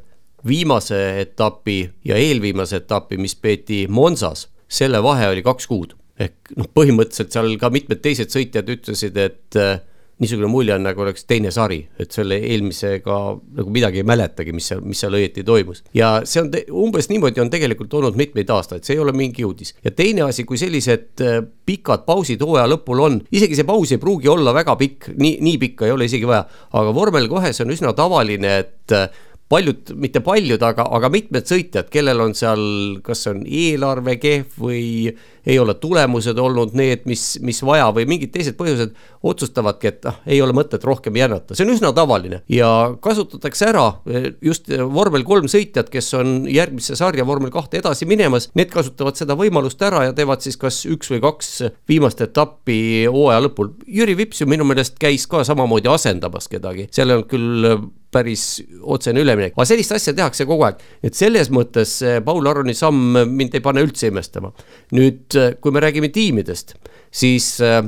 viimase etapi ja eelviimase etapi, mis peeti Monsas, selle vahe oli kaks kuud ehk noh, põhimõtteliselt seal ka mitmed teised sõitjad ütlesid, et äh, niisugune mulje on, nagu oleks teine sari, et selle eelmisega nagu midagi ei mäletagi, mis seal, mis seal õieti toimus. ja see on umbes niimoodi on tegelikult olnud mitmeid aastaid, see ei ole mingi uudis. ja teine asi, kui sellised äh, pikad pausid hooaja lõpul on, isegi see paus ei pruugi olla väga pikk, nii, nii pikka ei ole isegi vaja, aga vormel kohe see on üsna tavaline, et äh, paljud, mitte paljud, aga, aga mitmed sõitjad, kellel on seal, kas on eelarve kehv või ei ole tulemused olnud need, mis, mis vaja või mingid teised põhjused, otsustavadki, et ah, ei ole mõtet rohkem jännata, see on üsna tavaline. Ja kasutatakse ära eh, just vormel kolm sõitjat, kes on järgmisse sarja vormel kahte edasi minemas, need kasutavad seda võimalust ära ja teevad siis kas üks või kaks viimast etappi hooaja lõpul. Jüri Vips ju minu meelest käis ka samamoodi asendamas kedagi, seal ei olnud küll päris otsene üleminek, aga sellist asja tehakse kogu aeg, et selles mõttes Paul Aroni samm mind ei pane üldse imestama. nüüd, kui me räägime tiimidest, siis äh,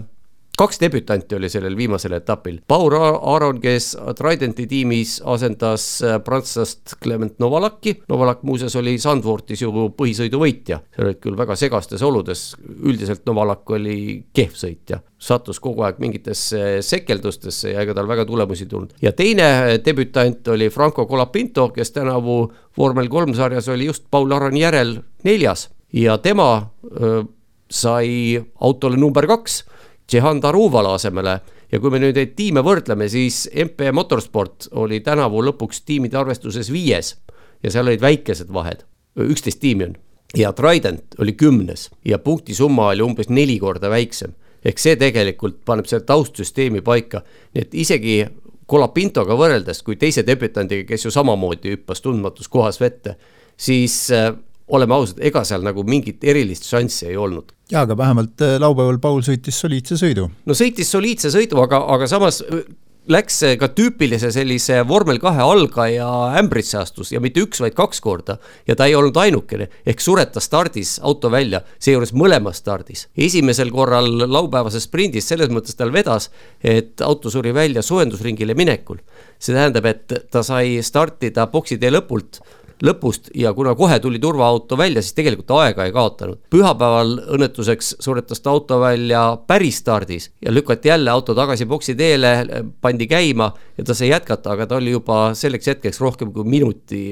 kaks debütanti oli sellel viimasel etapil. Paul Aaron, kes Tridenti tiimis asendas äh, prantslast Clement Novalaki. Novalak muuseas oli Sandvortis ju põhisõidu võitja, seal olid küll väga segastes oludes, üldiselt Novalak oli kehv sõitja. sattus kogu aeg mingitesse sekeldustesse ja ega tal väga tulemusi tulnud. ja teine debütant oli Franco Colapinto, kes tänavu vormel kolm sarjas oli just Paul Aroni järel neljas ja tema öö, sai autole number kaks Džehan Daruvala asemele. Ja kui me nüüd neid tiime võrdleme, siis MP Motorsport oli tänavu lõpuks tiimide arvestuses viies. Ja seal olid väikesed vahed, üksteist tiimi on. ja Trident oli kümnes. Ja punktisumma oli umbes neli korda väiksem. ehk see tegelikult paneb selle taustsüsteemi paika, nii et isegi Colapintoga võrreldes, kui teise debütandiga, kes ju samamoodi hüppas tundmatus kohas vette, siis äh, oleme ausad, ega seal nagu mingit erilist šanssi ei olnud. jaa, aga vähemalt äh, laupäeval Paul sõitis soliidse sõidu. no sõitis soliidse sõidu, aga, aga samas äh, läks ka tüüpilise sellise vormel kahe algaja ämbrisse astus ja mitte üks, vaid kaks korda. ja ta ei olnud ainukene, ehk suretas stardis auto välja, seejuures mõlemas stardis. esimesel korral laupäevases sprindis selles mõttes tal vedas, et auto suri välja soojendusringile minekul. see tähendab, et ta sai startida boksitee lõpult lõpust ja kuna kohe tuli turvaauto välja, siis tegelikult ta aega ei kaotanud. pühapäeval õnnetuseks suretas ta auto välja päris stardis ja lükati jälle auto tagasi boksi teele, pandi käima ja ta sai jätkata, aga ta oli juba selleks hetkeks rohkem kui minuti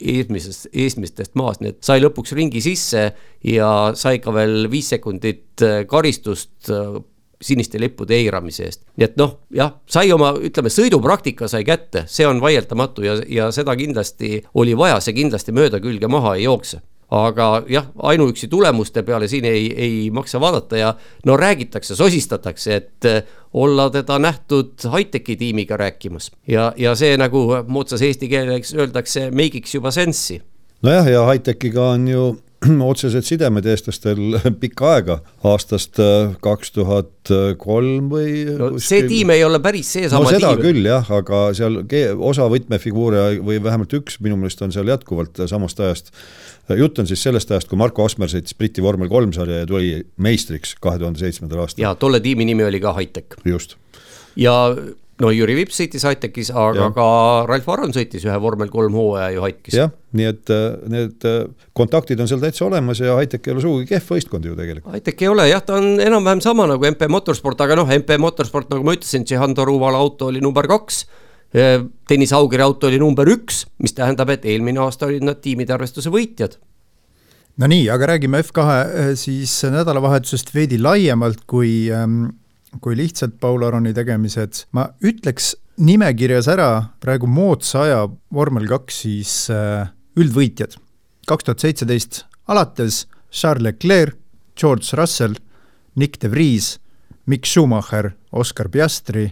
eesmisest, eesmistest maast, nii et sai lõpuks ringi sisse ja sai ka veel viis sekundit karistust siniste lippude eiramise eest. nii et noh, jah, sai oma, ütleme, sõidupraktika sai kätte, see on vaieldamatu ja, ja seda kindlasti oli vaja, see kindlasti mööda külge maha ei jookse aga jah, ainuüksi tulemuste peale siin ei, ei maksa vaadata ja no räägitakse, sosistatakse, et eh, olla teda nähtud high-tech'i tiimiga rääkimas ja, ja see nagu moodsas eesti keeles öeldakse, make'iks juba sense'i. nojah, ja high-tech'iga on ju otsesed sidemed eestlastel pikka aega, aastast äh, kaks tuhat kolm või no, kuskil... see tiim ei ole päris seesama no, seda tiim. küll jah, aga seal osa võtmefiguure või vähemalt üks minu meelest on seal jätkuvalt samast ajast. jutt on siis sellest ajast, kui Marko Asmer sõitis Briti vormel kolm sarja ja tuli meistriks kahe tuhande seitsmendal aastal. ja tolle tiimi nimi oli ka Hightech. just. ja no Jüri Vips sõitis Hightechis, aga ja. ka Ralf Aron sõitis ühe vormel kolm hooaja ju Hightechis. jah, nii et äh, need äh, kontaktid on seal täitsa olemas ja Hightech ei ole sugugi kehv võistkond ju tegelikult. Hightech ei ole jah, ta on enam-vähem sama nagu MP Motorsport, aga noh, MP Motorsport, nagu ma ütlesin, Tšehan Toruvala auto oli number kaks. Äh, Tõnis Augeri auto oli number üks, mis tähendab, et eelmine aasta olid nad tiimide arvestuse võitjad no nii, aga räägime F2 siis nädalavahetusest veidi laiemalt kui ähm, kui lihtsalt Paul Aroni tegemised, ma ütleks nimekirjas ära praegu moodsa aja vormel kaks siis äh, üldvõitjad. kaks tuhat seitseteist alates Charles Leclerc, George Russell, Nick de Vries, Mick Schumacher, Oscar Piastri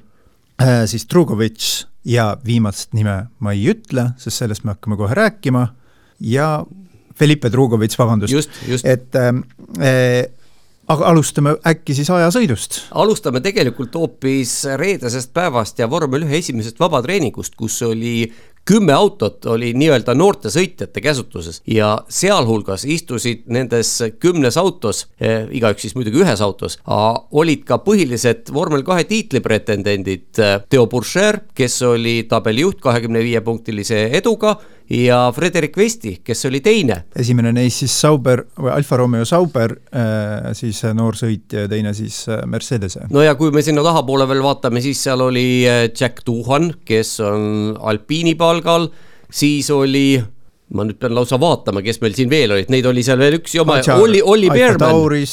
äh,, siis Drugovitš ja viimast nime ma ei ütle, sest sellest me hakkame kohe rääkima, ja Felipe Drugovitš, vabandust, et äh, aga alustame äkki siis ajasõidust? alustame tegelikult hoopis reedesest päevast ja vormel ühe esimesest vabatreeningust, kus oli kümme autot oli nii-öelda noorte sõitjate käsutuses ja sealhulgas istusid nendes kümnes autos eh,, igaüks siis muidugi ühes autos, olid ka põhilised vormel kahe tiitli pretendendid. Eh, Theo Bourcher, kes oli tabelijuht kahekümne viie punktilise eduga ja Frederik Vesti, kes oli teine. esimene neist siis Sauber või Alfa Romeo Sauber äh, siis noorsõitja ja teine siis äh, Mercedese. no ja kui me sinna tahapoole veel vaatame, siis seal oli äh, Jack Duhan, kes on Alpiini palgal, siis oli ma nüüd pean lausa vaatama, kes meil siin veel olid, neid oli seal veel üks jama, Olli, Olli Beerman.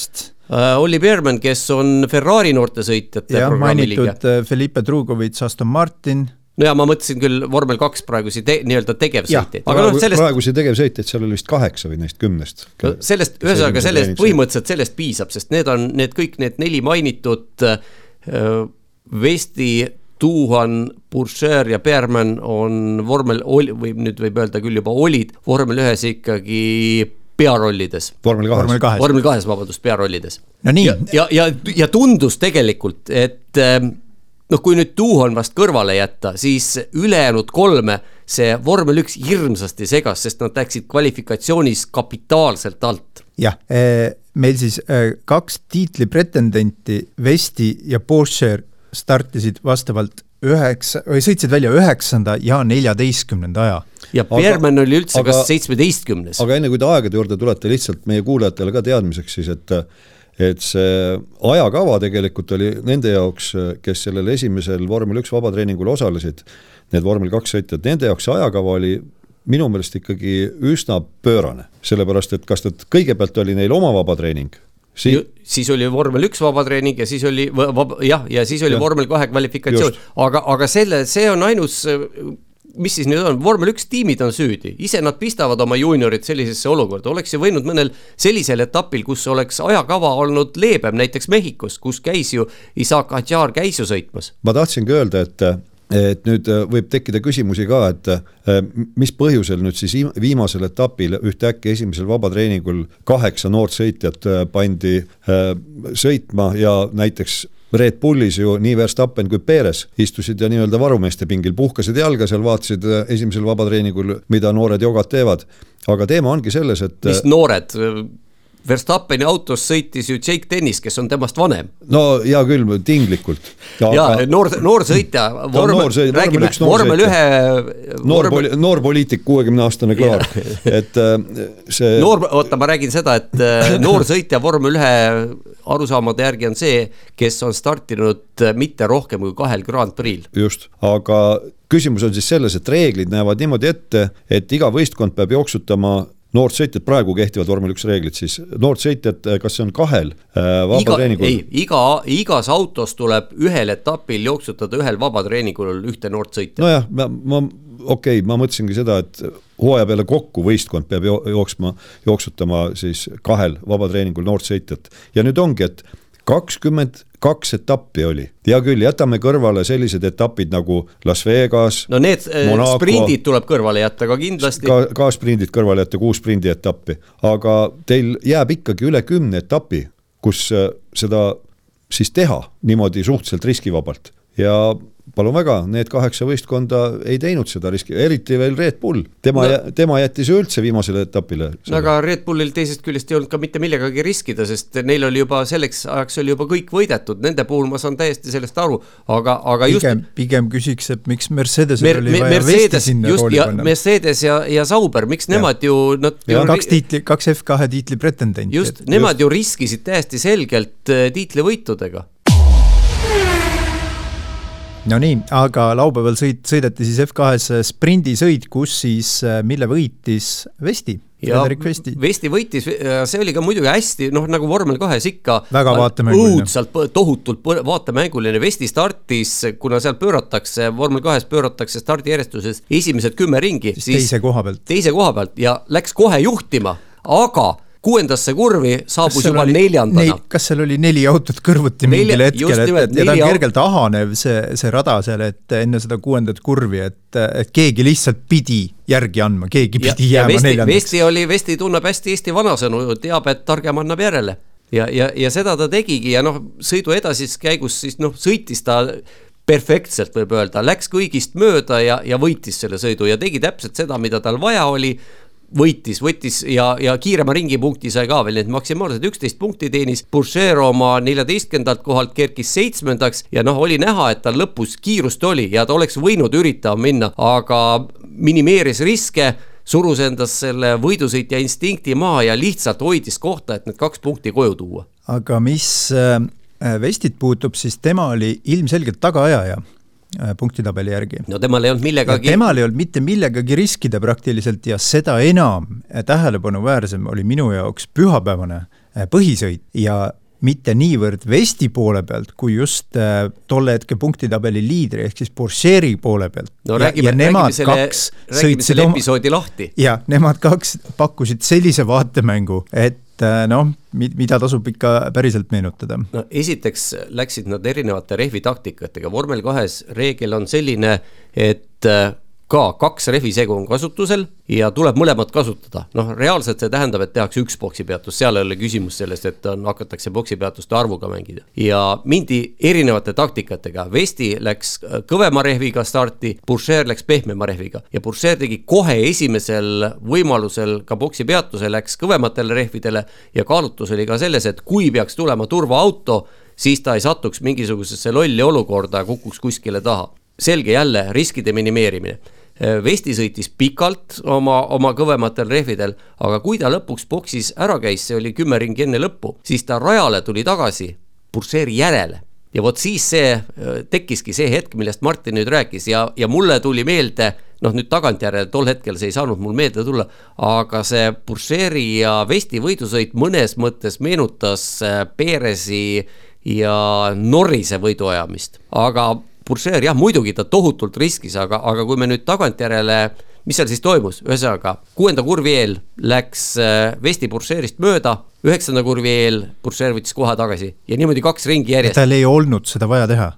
Olli Beerman, kes on Ferrari noortesõitjate programmi liige. Felipe Drugovitš, Aston Martin no ja ma mõtlesin küll vormel kaks praegusi te, nii-öelda tegevsõitjaid. aga noh, sellest. praegusi tegevsõitjaid, seal oli vist kaheksa või neist kümnest. no sellest, ühesõnaga sellest põhimõtteliselt sellest piisab, sest need on need kõik need neli mainitud äh, Vesti, Tuuhan, Bourcher ja Berman on vormel või nüüd võib öelda küll juba olid vormel ühes ikkagi pearollides. vormel kahes. vormel kahes, vabandust, pearollides. no nii. ja, ja, ja, ja tundus tegelikult, et äh, noh, kui nüüd Duhon vast kõrvale jätta, siis ülejäänud kolme see vormel üks hirmsasti segas, sest nad läksid kvalifikatsioonis kapitaalselt alt. jah, eh, meil siis eh, kaks tiitli pretendenti, Vesti ja Porsche startisid vastavalt üheksa, või sõitsid välja üheksanda ja neljateistkümnenda aja. ja Berman oli üldse aga, kas seitsmeteistkümnes. aga enne kui te aegade juurde tulete, lihtsalt meie kuulajatele ka teadmiseks siis, et et see ajakava tegelikult oli nende jaoks, kes sellel esimesel vormel üks vabatreeningul osalesid, need vormel kaks sõitjad, nende jaoks see ajakava oli minu meelest ikkagi üsna pöörane, sellepärast et kas nad, kõigepealt oli neil oma vabatreening si. siis oli vormel üks vabatreening ja siis oli vab, jah, ja siis oli ja. vormel kahe kvalifikatsioon, aga, aga selle, see on ainus mis siis nüüd on, vormel üks tiimid on süüdi, ise nad pistavad oma juuniorid sellisesse olukorda, oleks ju võinud mõnel sellisel etapil, kus oleks ajakava olnud leebem, näiteks Mehhikos, kus käis ju Isaac Hadjar käis ju sõitmas. ma tahtsingi öelda, et et nüüd äh, võib tekkida küsimusi ka, et äh, mis põhjusel nüüd siis viimasel etapil ühtäkki esimesel vabatreeningul kaheksa noort sõitjat äh, pandi sõitma ja näiteks Red Bullis ju nii Verstappen kui Perez istusid ja nii-öelda varumeeste pingil, puhkasid jalga seal, vaatasid esimesel vabatreeningul, mida noored jogad teevad. aga teema ongi selles, et. mis noored, Verstappeni autos sõitis ju Jake Dennis, kes on temast vanem. no hea küll, tinglikult. ja noor, noor sõitja, vormel, räägime, vormel ühe. noor poli-, noor poliitik, kuuekümne aastane klaar, et äh, see. noor, oota, ma räägin seda, et äh, noor sõitja vormel ühe arusaamade järgi on see, kes on startinud äh, mitte rohkem kui kahel Grand Prix'l. just, aga küsimus on siis selles, et reeglid näevad niimoodi ette, et iga võistkond peab jooksutama noort sõitjat, praegu kehtivad vormel üks reeglid siis, noort sõitjat, kas see on kahel äh, vabatreeningul? ei, iga, igas autos tuleb ühel etapil jooksutada ühel vabatreeningul ühte noort sõitjat. nojah, ma, ma okei okay,, ma mõtlesingi seda, et hooaja peale kokku võistkond peab jooksma, jooksutama siis kahel vabatreeningul noort sõitjat ja nüüd ongi, et kakskümmend kaks etappi oli, hea küll, jätame kõrvale sellised etapid nagu Las Vegas. no need eh, Monaco, sprindid tuleb kõrvale jätta ka kindlasti. ka, ka sprindid kõrvale jätta, kuus sprindi etappi, aga teil jääb ikkagi üle kümne etapi, kus eh, seda siis teha niimoodi suhteliselt riskivabalt ja palun väga, need kaheksa võistkonda ei teinud seda riski, eriti veel Red Bull, tema no., tema jättis ju üldse viimasele etapile. no aga Red Bullil teisest küljest ei olnud ka mitte millegagi riskida, sest neil oli juba selleks ajaks oli juba kõik võidetud, nende puhul ma saan täiesti sellest aru, aga, aga just. pigem, pigem küsiks, et miks Mercedesel Mer oli vaja Mercedes, vesti sinna just, rooli panna. Mercedes ja, ja Sauber, miks ja. nemad ju, nad. kaks tiitli, kaks F2 tiitli pretendenti. just, nemad just. ju riskisid täiesti selgelt äh, tiitlivõitudega no nii, aga laupäeval sõit, sõideti siis F2-s sprindisõit, kus siis, äh, mille võitis Vesti. ja Vesti. Vesti võitis, see oli ka muidugi hästi, noh nagu vormel kahes ikka. väga vaatemänguline. õudselt, tohutult vaatemänguline, Vesti startis, kuna seal pööratakse, vormel kahes pööratakse stardijärjestuses esimesed kümme ringi. teise koha pealt. teise koha pealt ja läks kohe juhtima, aga kuuendasse kurvi saabus juba oli, neljandana. kas seal oli neli autot kõrvuti Nelja, mingil hetkel, et, et ja ta on kergelt ahanev, see, see rada seal, et enne seda kuuendat kurvi, et, et keegi lihtsalt pidi järgi andma, keegi pidi ja, jääma neljandaks. Vesti oli, Vesti tunneb hästi Eesti vanasõnu, teab, et targem annab järele. ja, ja, ja seda ta tegigi ja noh, sõidu edasises käigus siis noh, sõitis ta perfektselt, võib öelda, läks kõigist mööda ja, ja võitis selle sõidu ja tegi täpselt seda, mida tal vaja oli võitis, võttis ja, ja kiirema ringipunkti sai ka veel, nii et maksimaalselt üksteist punkti teenis. Boucher oma neljateistkümnendalt kohalt kerkis seitsmendaks ja noh, oli näha, et tal lõpus kiirust oli ja ta oleks võinud üritama minna, aga minimeeris riske surus endas selle võidusõitja instinkti maha ja lihtsalt hoidis kohta, et need kaks punkti koju tuua. aga mis äh, Vestit puutub, siis tema oli ilmselgelt tagaajaja punktitabeli järgi. no temal ei olnud millegagi. temal ei olnud mitte millegagi riskida praktiliselt ja seda enam äh, tähelepanuväärsem oli minu jaoks pühapäevane äh, põhisõit ja mitte niivõrd Vesti poole pealt, kui just äh, tolle hetke punktitabeli liidri ehk siis Porscheri poole pealt. no ja, räägime, räägime selle, räägime selle episoodi oma... lahti. ja nemad kaks pakkusid sellise vaatemängu, et noh, mida tasub ikka päriselt meenutada? no esiteks läksid nad erinevate rehvi taktikatega, vormel kahes reegel on selline, et äh, ka kaks rehvisegu on kasutusel ja tuleb mõlemat kasutada. noh, reaalselt see tähendab, et tehakse üks poksipeatus, seal ei ole küsimus sellest, et on, hakatakse poksipeatuste arvuga mängida. ja mindi erinevate taktikatega, Vesti läks äh, kõvema rehviga starti, Boucher läks pehmema rehviga ja Boucher tegi kohe esimesel võimalusel ka poksipeatuse, läks kõvematele rehvidele ja kaalutlus oli ka selles, et kui peaks tulema turvaauto, siis ta ei satuks mingisugusesse lolli olukorda ja kukuks kuskile taha selge jälle riskide minimeerimine. Vesti sõitis pikalt oma, oma kõvematel rehvidel, aga kui ta lõpuks boksis ära käis, see oli kümme ringi enne lõppu, siis ta rajale tuli tagasi Burseri järele ja vot siis see tekkiski see hetk, millest Martin nüüd rääkis ja, ja mulle tuli meelde noh, nüüd tagantjärele tol hetkel see ei saanud mul meelde tulla, aga see Burcheri ja Vesti võidusõit mõnes mõttes meenutas Perezi ja Norrise võiduajamist, aga Burcher jah, muidugi ta tohutult riskis, aga, aga kui me nüüd tagantjärele mis seal siis toimus, ühesõnaga kuuenda kurvi eel läks äh, Vesti Burcherist mööda, üheksanda kurvi eel Burcher võttis koha tagasi ja niimoodi kaks ringi järjest. tal ei olnud seda vaja teha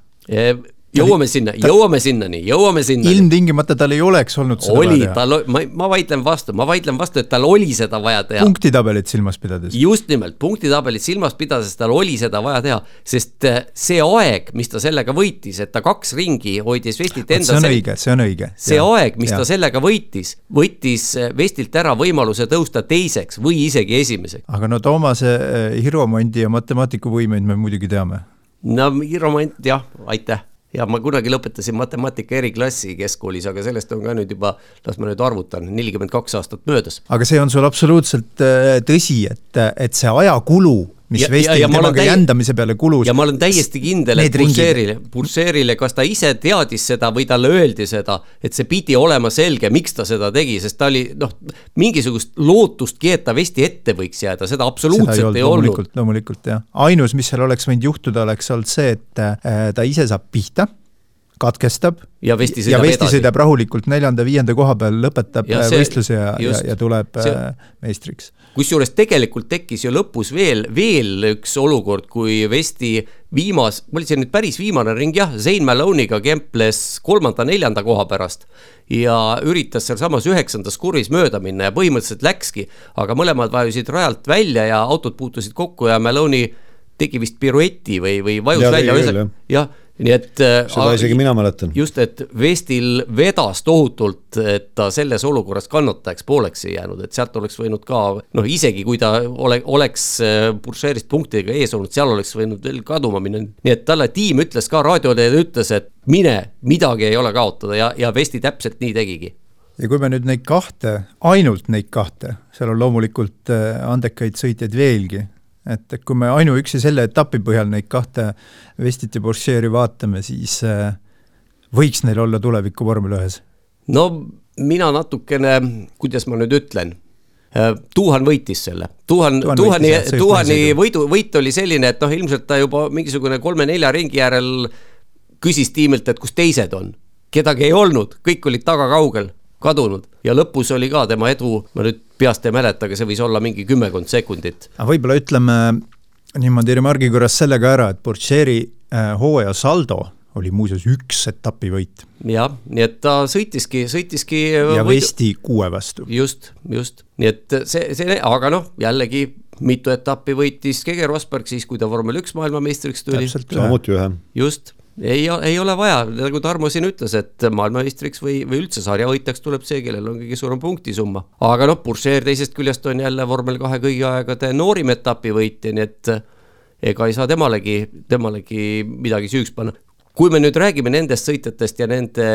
jõuame sinna, jõuame sinnani, jõuame sinna. ilmtingimata tal ei oleks olnud seda oli, vaja teha. tal, ma, ma vaidlen vastu, ma vaidlen vastu, et tal oli seda vaja teha. punktitabelit silmas pidades. just nimelt, punktitabelit silmas pidades tal oli seda vaja teha, sest äh, see aeg, mis ta sellega võitis, et ta kaks ringi hoidis Vestit enda see on õige, see on õige. see ja, aeg, mis ja. ta sellega võitis, võttis äh, Vestilt ära võimaluse tõusta teiseks või isegi esimeseks. aga no Toomase äh, Hiromondi ja matemaatikavõimeid me muidugi teame. no Hiromont jah, aitäh ja ma kunagi lõpetasin matemaatika eriklassi keskkoolis, aga sellest on ka nüüd juba, las ma nüüd arvutan, nelikümmend kaks aastat möödas. aga see on sul absoluutselt äh, tõsi, et, et see ajakulu mis ja, Vestil temaga täi... jändamise peale kulus. ja ma olen täiesti kindel, et Burseerile, Burseerile, kas ta ise teadis seda või talle öeldi seda, et see pidi olema selge, miks ta seda tegi, sest ta oli noh, mingisugust lootustki, et ta Vesti ette võiks jääda, seda absoluutselt seda ei olnud. loomulikult, loomulikult jah, ainus, mis seal oleks võinud juhtuda, oleks olnud see, et äh, ta ise saab pihta katkestab ja Vesti sõidab, ja Vesti sõidab rahulikult neljanda-viienda koha peal, lõpetab ja äh, see, võistluse ja, ja, ja tuleb see, äh, meistriks. Kusjuures tegelikult tekkis ju lõpus veel, veel üks olukord, kui Vesti viimas, oli see nüüd päris viimane ring jah, Zain Maloney'ga kemples kolmanda-neljanda koha pärast ja üritas sealsamas üheksandas kurvis mööda minna ja põhimõtteliselt läkski, aga mõlemad vajusid rajalt välja ja autod puutusid kokku ja Maloney tegi vist pirueti või, või vajus ja, välja, jah nii et. Äh, seda isegi mina mäletan. just, et Vestil vedas tohutult, et ta selles olukorras kannatajaks pooleks ei jäänud, et sealt oleks võinud ka noh, isegi kui ta ole, oleks äh, Burcherist punktidega ees olnud, seal oleks võinud veel kaduma minna. nii et talle tiim ütles ka raadiole, ütles, et mine, midagi ei ole kaotada ja, ja Vesti täpselt nii tegigi ja kui me nüüd neid kahte, ainult neid kahte, seal on loomulikult äh, andekaid sõitjaid veelgi, et, et kui me ainuüksi selle etapi põhjal neid kahte Vestit ja Porscheri vaatame, siis äh, võiks neil olla tulevikku vormel ühes? no mina natukene, kuidas ma nüüd ütlen, äh, Tuhan võitis selle, Tuhan, Tuhani, Tuhani võidu, võit oli selline, et noh, ilmselt ta juba mingisugune kolme-nelja ringi järel küsis tiimilt, et kus teised on. kedagi ei olnud, kõik olid taga kaugel, kadunud ja lõpus oli ka tema edu, ma nüüd peast ei mäleta, aga see võis olla mingi kümmekond sekundit. aga võib-olla ütleme niimoodi remargi korras selle ka ära, et Porcheri äh, hooaja saldo oli muuseas üks etapivõit. jah, nii et ta sõitiski, sõitiski äh, ja võidu... Vesti kuue vastu. just, just, nii et see, see, aga noh, jällegi mitu etappi võitis Kege Rosberg siis, kui ta vormel üks maailmameistriks tuli. samuti ühe. just ei, ei ole vaja, nagu Tarmo siin ütles, et maailmameistriks või, või üldse sarjavõitjaks tuleb see, kellel on kõige suurem punktisumma. aga noh, Burcher teisest küljest on jälle vormel kahe kõigi aegade noorim etapivõitja, nii et ega ei saa temalegi, temalegi midagi süüks panna kui me nüüd räägime nendest sõitjatest ja nende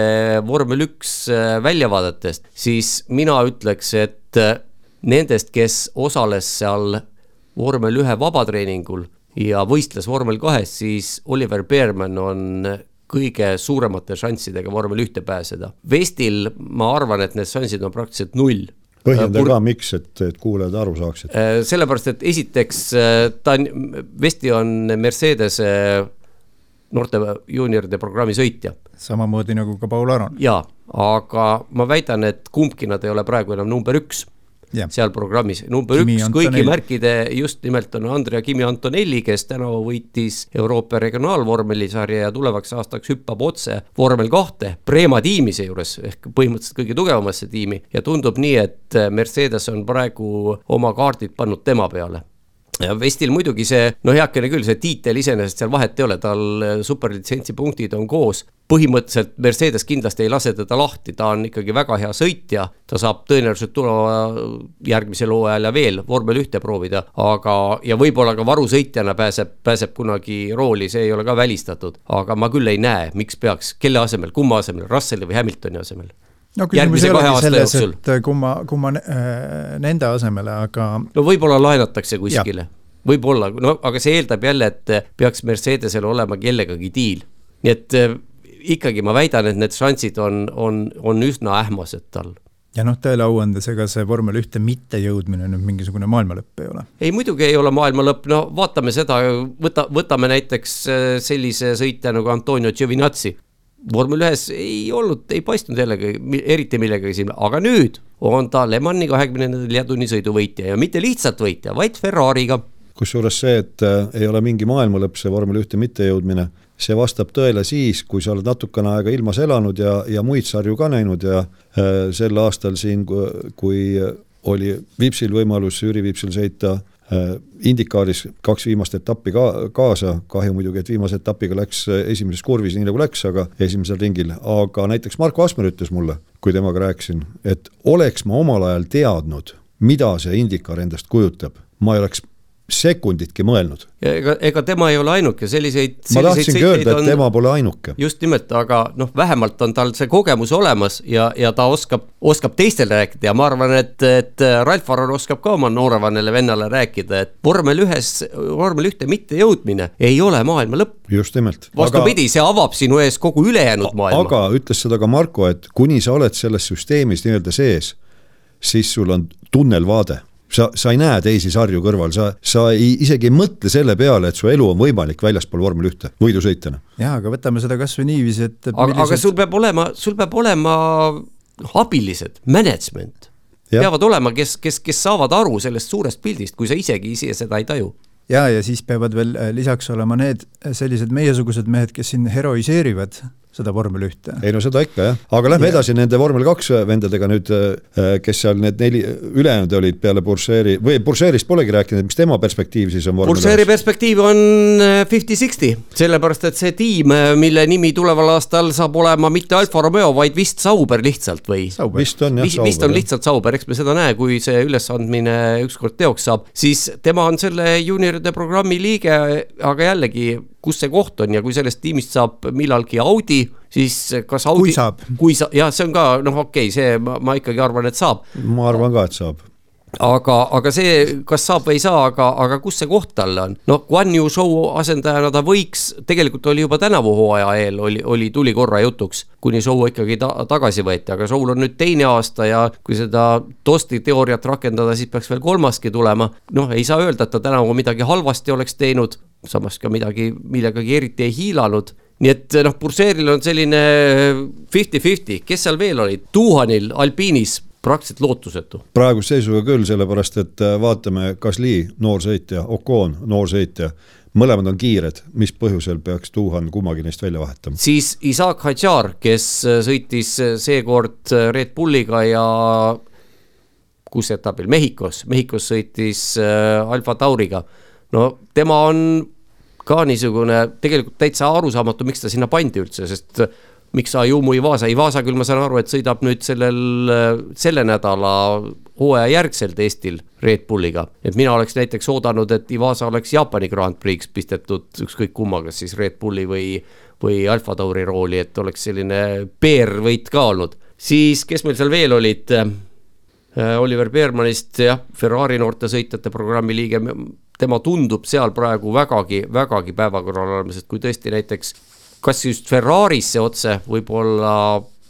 vormel üks äh, väljavaadetest, siis mina ütleks, et äh, nendest, kes osales seal vormel ühe vabatreeningul ja võistles vormel kahes, siis Oliver Beermann on kõige suuremate šanssidega vormel ühte pääseda. Vestil ma arvan, et need šansid on praktiliselt null põhjenda Pur... ka, miks, et, et kuulajad aru saaksid. Äh, sellepärast, et esiteks äh, ta on, Vesti on Mercedese noorte juunioride programmi sõitja. samamoodi nagu ka Paul Aron. jaa, aga ma väidan, et kumbki nad ei ole praegu enam number üks yeah. seal programmis. number Kimi üks Antonelli. kõigi märkide just nimelt on Andrea Kimi Antonelli, kes tänavu võitis Euroopa regionaalvormelisarja ja tulevaks aastaks hüppab otse vormel kahte, Prema tiimi seejuures ehk põhimõtteliselt kõige tugevamasse tiimi ja tundub nii, et Mercedes on praegu oma kaardid pannud tema peale ja Vestil muidugi see, no heakene küll, see tiitel iseenesest seal vahet ei ole, tal superlitsentsi punktid on koos, põhimõtteliselt Mercedes kindlasti ei lase teda lahti, ta on ikkagi väga hea sõitja, ta saab tõenäoliselt tuleva järgmisel hooajal ja veel vormel ühte proovida, aga, ja võib-olla ka varusõitjana pääseb, pääseb kunagi rooli, see ei ole ka välistatud. aga ma küll ei näe, miks peaks, kelle asemel, kumma asemel, Russelli või Hamiltoni asemel no küsimus ei olegi selles, et kumma, kumma äh, nende asemele, aga. no võib-olla laenatakse kuskile võib-olla, no aga see eeldab jälle, et peaks Mercedesel olema kellegagi diil. nii et äh, ikkagi ma väidan, et need šansid on, on, on üsna ähmased tal ja noh, tõele au andes, ega see vormel ühte mittejõudmine nüüd mingisugune maailmalõpp ei ole? ei, muidugi ei ole maailmalõpp, no vaatame seda, võta, võtame näiteks äh, sellise sõitja nagu Antonio Giovinazzi. Vormel ühes ei olnud, ei paistnud jällegi eriti millegagi silma, aga nüüd on ta Le Mani kahekümne nelja tunni sõidu võitja ja mitte lihtsalt võitja, vaid Ferrari'ga. kusjuures see, et äh, ei ole mingi maailmalõpp, see vormel ühte mittejõudmine see vastab tõele siis, kui sa oled natukene aega ilmas elanud ja, ja muid sarju ka näinud ja äh, sel aastal siin, kui oli Vipsil võimalus, Jüri Vipsil sõita Indikaaris kaks viimast etappi ka kaasa, kahju muidugi, et viimase etapiga läks esimeses kurvis nii nagu läks, aga esimesel ringil, aga näiteks Marko Asmer ütles mulle, kui temaga rääkisin, et oleks ma omal ajal teadnud, mida see Indikaar endast kujutab, ma ei oleks sekunditki mõelnud. ega, ega tema ei ole ainuke, selliseid, selliseid. ma tahtsingi öelda, et on, tema pole ainuke. just nimelt, aga noh, vähemalt on tal see kogemus olemas ja, ja ta oskab, oskab teistele rääkida ja ma arvan, et, et Ralf Aron oskab ka oma noorevanele vennale rääkida, et vormel ühes, vormel ühte mittejõudmine ei ole maailma lõpp. just nimelt. vastupidi see avab sinu ees kogu ülejäänud maailma. aga ütles seda ka Marko, et kuni sa oled selles süsteemis nii-öelda sees, siis sul on tunnelvaade sa, sa ei näe teisi sarju kõrval, sa, sa ei, isegi ei mõtle selle peale, et su elu on võimalik väljaspool vormel ühte, võidusõitjana. jaa, aga võtame seda kas või niiviisi, et aga millised..., aga sul peab olema, sul peab olema abilised, management. peavad olema, kes, kes, kes saavad aru sellest suurest pildist, kui sa isegi ise seda ei taju ja, ja siis peavad veel äh, lisaks olema need sellised meiesugused mehed, kes siin heroiseerivad seda vormel ühte. ei no seda ikka jah, aga lähme ja. edasi nende vormel kaks vendadega nüüd, äh, kes seal need neli, ülejäänud olid peale Bourgeois'i või Bourgeois'ist polegi rääkinud, mis tema perspektiiv siis on? Bourgeois'i perspektiiv on äh, fifty-sixty, sellepärast et see tiim, äh, mille nimi tuleval aastal saab olema mitte Alfa Romeo, vaid vist Sauber lihtsalt või? vist on jah, Sauber. vist on lihtsalt Sauber, eks me seda näe, kui see ülesandmine ükskord teoks saab, siis tema on selle juunioride programmi liige, aga jällegi kus see koht on ja kui sellest tiimist saab millalgi Audi, siis kas Audi. kui saab. kui sa, jah, see on ka noh, okei okay,, see ma, ma ikkagi arvan, et saab. ma arvan ka, et saab aga, aga see, kas saab või ei saa, aga, aga kus see koht talle on? noh, Guan Yu show asendajana ta võiks, tegelikult oli juba tänavu hooaja eel oli, oli, tuli korra jutuks, kuni show ikkagi ta, tagasi võeti, aga show'l on nüüd teine aasta ja kui seda Tosti teooriat rakendada, siis peaks veel kolmaski tulema. noh, ei saa öelda, et ta tänavu midagi halvasti oleks teinud, samas ka midagi, millegagi eriti ei hiilanud. Nii et noh, Burseeril on selline fifty-fifty, kes seal veel olid, Tuhanil Alpiinis praktiliselt lootusetu. praeguse seisuga küll, sellepärast et äh, vaatame, Gasly, noorsõitja, Ocon, noorsõitja, mõlemad on kiired, mis põhjusel peaks Tuhan kummagi neist välja vahetama? siis Isaac Hadjar, kes äh, sõitis äh, seekord Red Bulliga ja kus etapil, Mehhikos, Mehhikos sõitis Alfa Tauriga. No tema on ka niisugune tegelikult täitsa arusaamatu, miks ta sinna pandi üldse, sest miks Ayumu Ivasa, Ivasa küll ma saan aru, et sõidab nüüd sellel, selle nädala hooaja järgselt Eestil Red Bulliga. et mina oleks näiteks oodanud, et Ivasa oleks Jaapani Grand Prix pistetud ükskõik kumma, kas siis Red Bulli või, või Alfa Tauri rooli, et oleks selline PR-võit ka olnud. siis, kes meil seal veel olid? Äh, Oliver Beermanist jah, Ferrari noortesõitjate programmi liige, tema tundub seal praegu vägagi, vägagi päevakorral olemas, et kui tõesti näiteks kas just Ferrarisse otse, võib-olla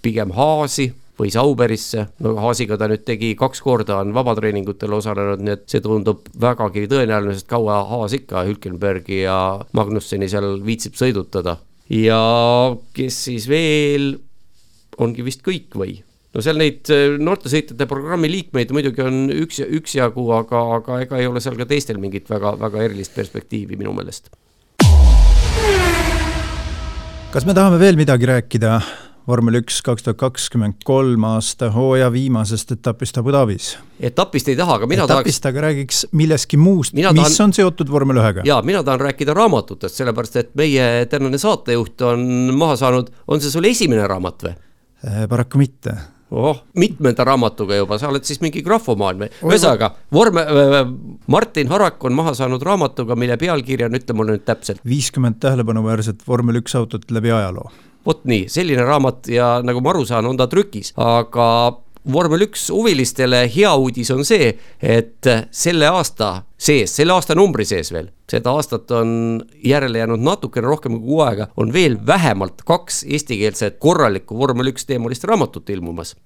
pigem Haasi või Sauberisse, no Haasiga ta nüüd tegi kaks korda, on vabatreeningutel osalenud, nii et see tundub vägagi tõenäoline, sest kaua Haas ikka Hülkenbergi ja Magnusseni seal viitsib sõidutada. ja kes siis veel, ongi vist kõik või? No seal neid äh, noortesõitjate programmi liikmeid muidugi on üks, üksjagu, aga, aga ega ei ole seal ka teistel mingit väga, väga erilist perspektiivi minu meelest kas me tahame veel midagi rääkida vormel üks kaks tuhat kakskümmend kolm aasta hooaja viimasest etapist Abu Dhabis? etapist ei taha, aga mina etapist tahaks. aga räägiks millestki muust, mis tahan... on seotud vormel ühega. jaa, mina tahan rääkida raamatutest, sellepärast et meie tänane saatejuht on maha saanud, on see sul esimene raamat või? Äh, paraku mitte oh, mitmenda raamatuga juba, sa oled siis mingi grafomaan või? ühesõnaga, vorme äh,, Martin Harak on maha saanud raamatuga, mille pealkiri on, ütle mulle nüüd täpselt. viiskümmend tähelepanuväärset vormel üks autot läbi ajaloo. vot nii, selline raamat ja nagu ma aru saan, on ta trükis, aga vormel üks huvilistele hea uudis on see, et selle aasta sees, selle aastanumbri sees veel, seda aastat on järele jäänud natukene rohkem kui kuu aega, on veel vähemalt kaks eestikeelset korralikku vormel üks teemalist raamatut ilmumas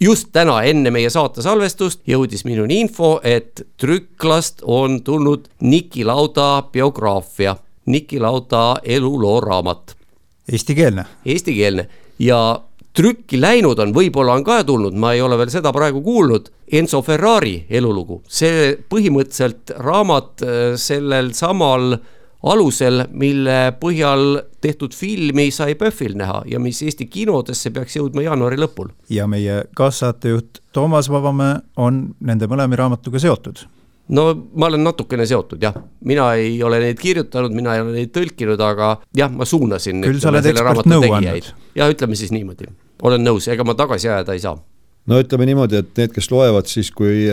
just täna enne meie saate salvestust jõudis minuni info, et trükklast on tulnud Niki Lauda biograafia, Niki Lauda elulooraamat. Eestikeelne? Eestikeelne ja trükki läinud on, võib-olla on ka tulnud, ma ei ole veel seda praegu kuulnud, Enzo Ferrari elulugu, see põhimõtteliselt raamat äh, sellel samal alusel, mille põhjal tehtud filmi sai PÖFFil näha ja mis Eesti kinodesse peaks jõudma jaanuari lõpul. ja meie kaassaatejuht Toomas Vabamäe on nende mõlema raamatuga seotud no ma olen natukene seotud jah, mina ei ole neid kirjutanud, mina ei ole neid tõlkinud, aga jah, ma suunasin. küll sa oled ekspert nõu andnud. ja ütleme siis niimoodi, olen nõus, ega ma tagasi ajada ei saa. no ütleme niimoodi, et need, kes loevad siis, kui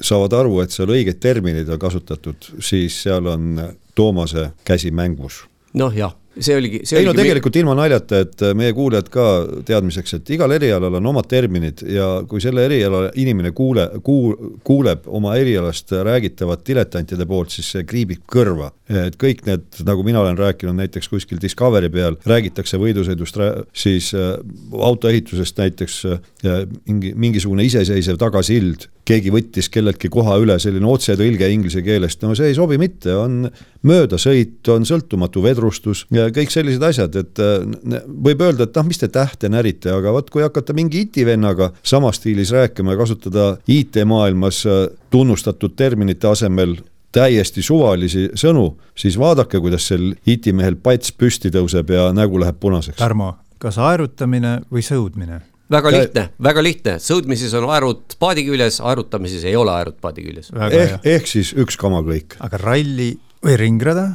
saavad aru, et seal õiged terminid on kasutatud, siis seal on Toomase käsi mängus. noh jah see oligi, see ei oligi no tegelikult ilma naljata, et meie kuulajad ka teadmiseks, et igal erialal on omad terminid ja kui selle eriala inimene kuule, kuul-, kuuleb oma erialast räägitavat diletantide poolt, siis see kriibib kõrva. et kõik need, nagu mina olen rääkinud näiteks kuskil Discovery peal, räägitakse võidusõidust, siis äh, autoehitusest näiteks äh, mingi, mingisugune iseseisev tagasild, keegi võttis kelleltki koha üle, selline otsetõlge inglise keelest, no see ei sobi mitte, on möödasõit, on sõltumatu vedrustus ja kõik sellised asjad, et äh, võib öelda, et noh, mis te tähte närite, aga vot kui hakata mingi itivennaga samas stiilis rääkima ja kasutada IT-maailmas äh, tunnustatud terminite asemel täiesti suvalisi sõnu, siis vaadake, kuidas sel itimehel pats püsti tõuseb ja nägu läheb punaseks. Tarmo, kas aerutamine või sõudmine? Väga lihtne, väga lihtne, sõudmises on aerud paadi küljes, aerutamises ei ole aerud paadi küljes. ehk, ehk siis üks kamakõik. aga ralli või ringrada?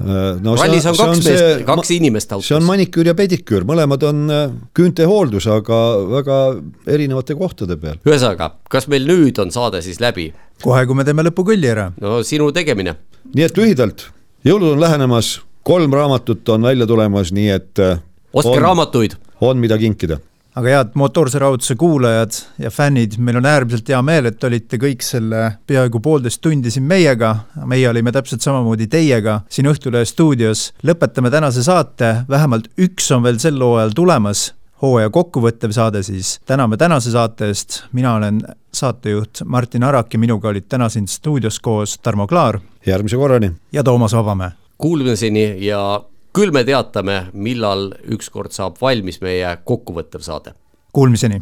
Äh, no rallis on, on kaks meest, kaks inimest autos. see on maniküür ja pediküür, mõlemad on äh, küüntehooldus, aga väga erinevate kohtade peal. ühesõnaga, kas meil nüüd on saade siis läbi? kohe, kui me teeme lõpukõlli ära. no sinu tegemine. nii et lühidalt, jõulud on lähenemas, kolm raamatut on välja tulemas, nii et äh, ostke raamatuid. on, mida kinkida aga head motoorse rahutuse kuulajad ja fännid, meil on äärmiselt hea meel, et olite kõik selle peaaegu poolteist tundi siin meiega. meie olime täpselt samamoodi teiega siin Õhtulehe stuudios. lõpetame tänase saate, vähemalt üks on veel sel hooajal tulemas hooaja kokkuvõttev saade siis. täname tänase saate eest, mina olen saatejuht Martin Arak ja minuga olid täna siin stuudios koos Tarmo Klaar. järgmise korrani. ja Toomas Vabamäe. Kuulmiseni ja küll me teatame, millal ükskord saab valmis meie kokkuvõttev saade. Kuulmiseni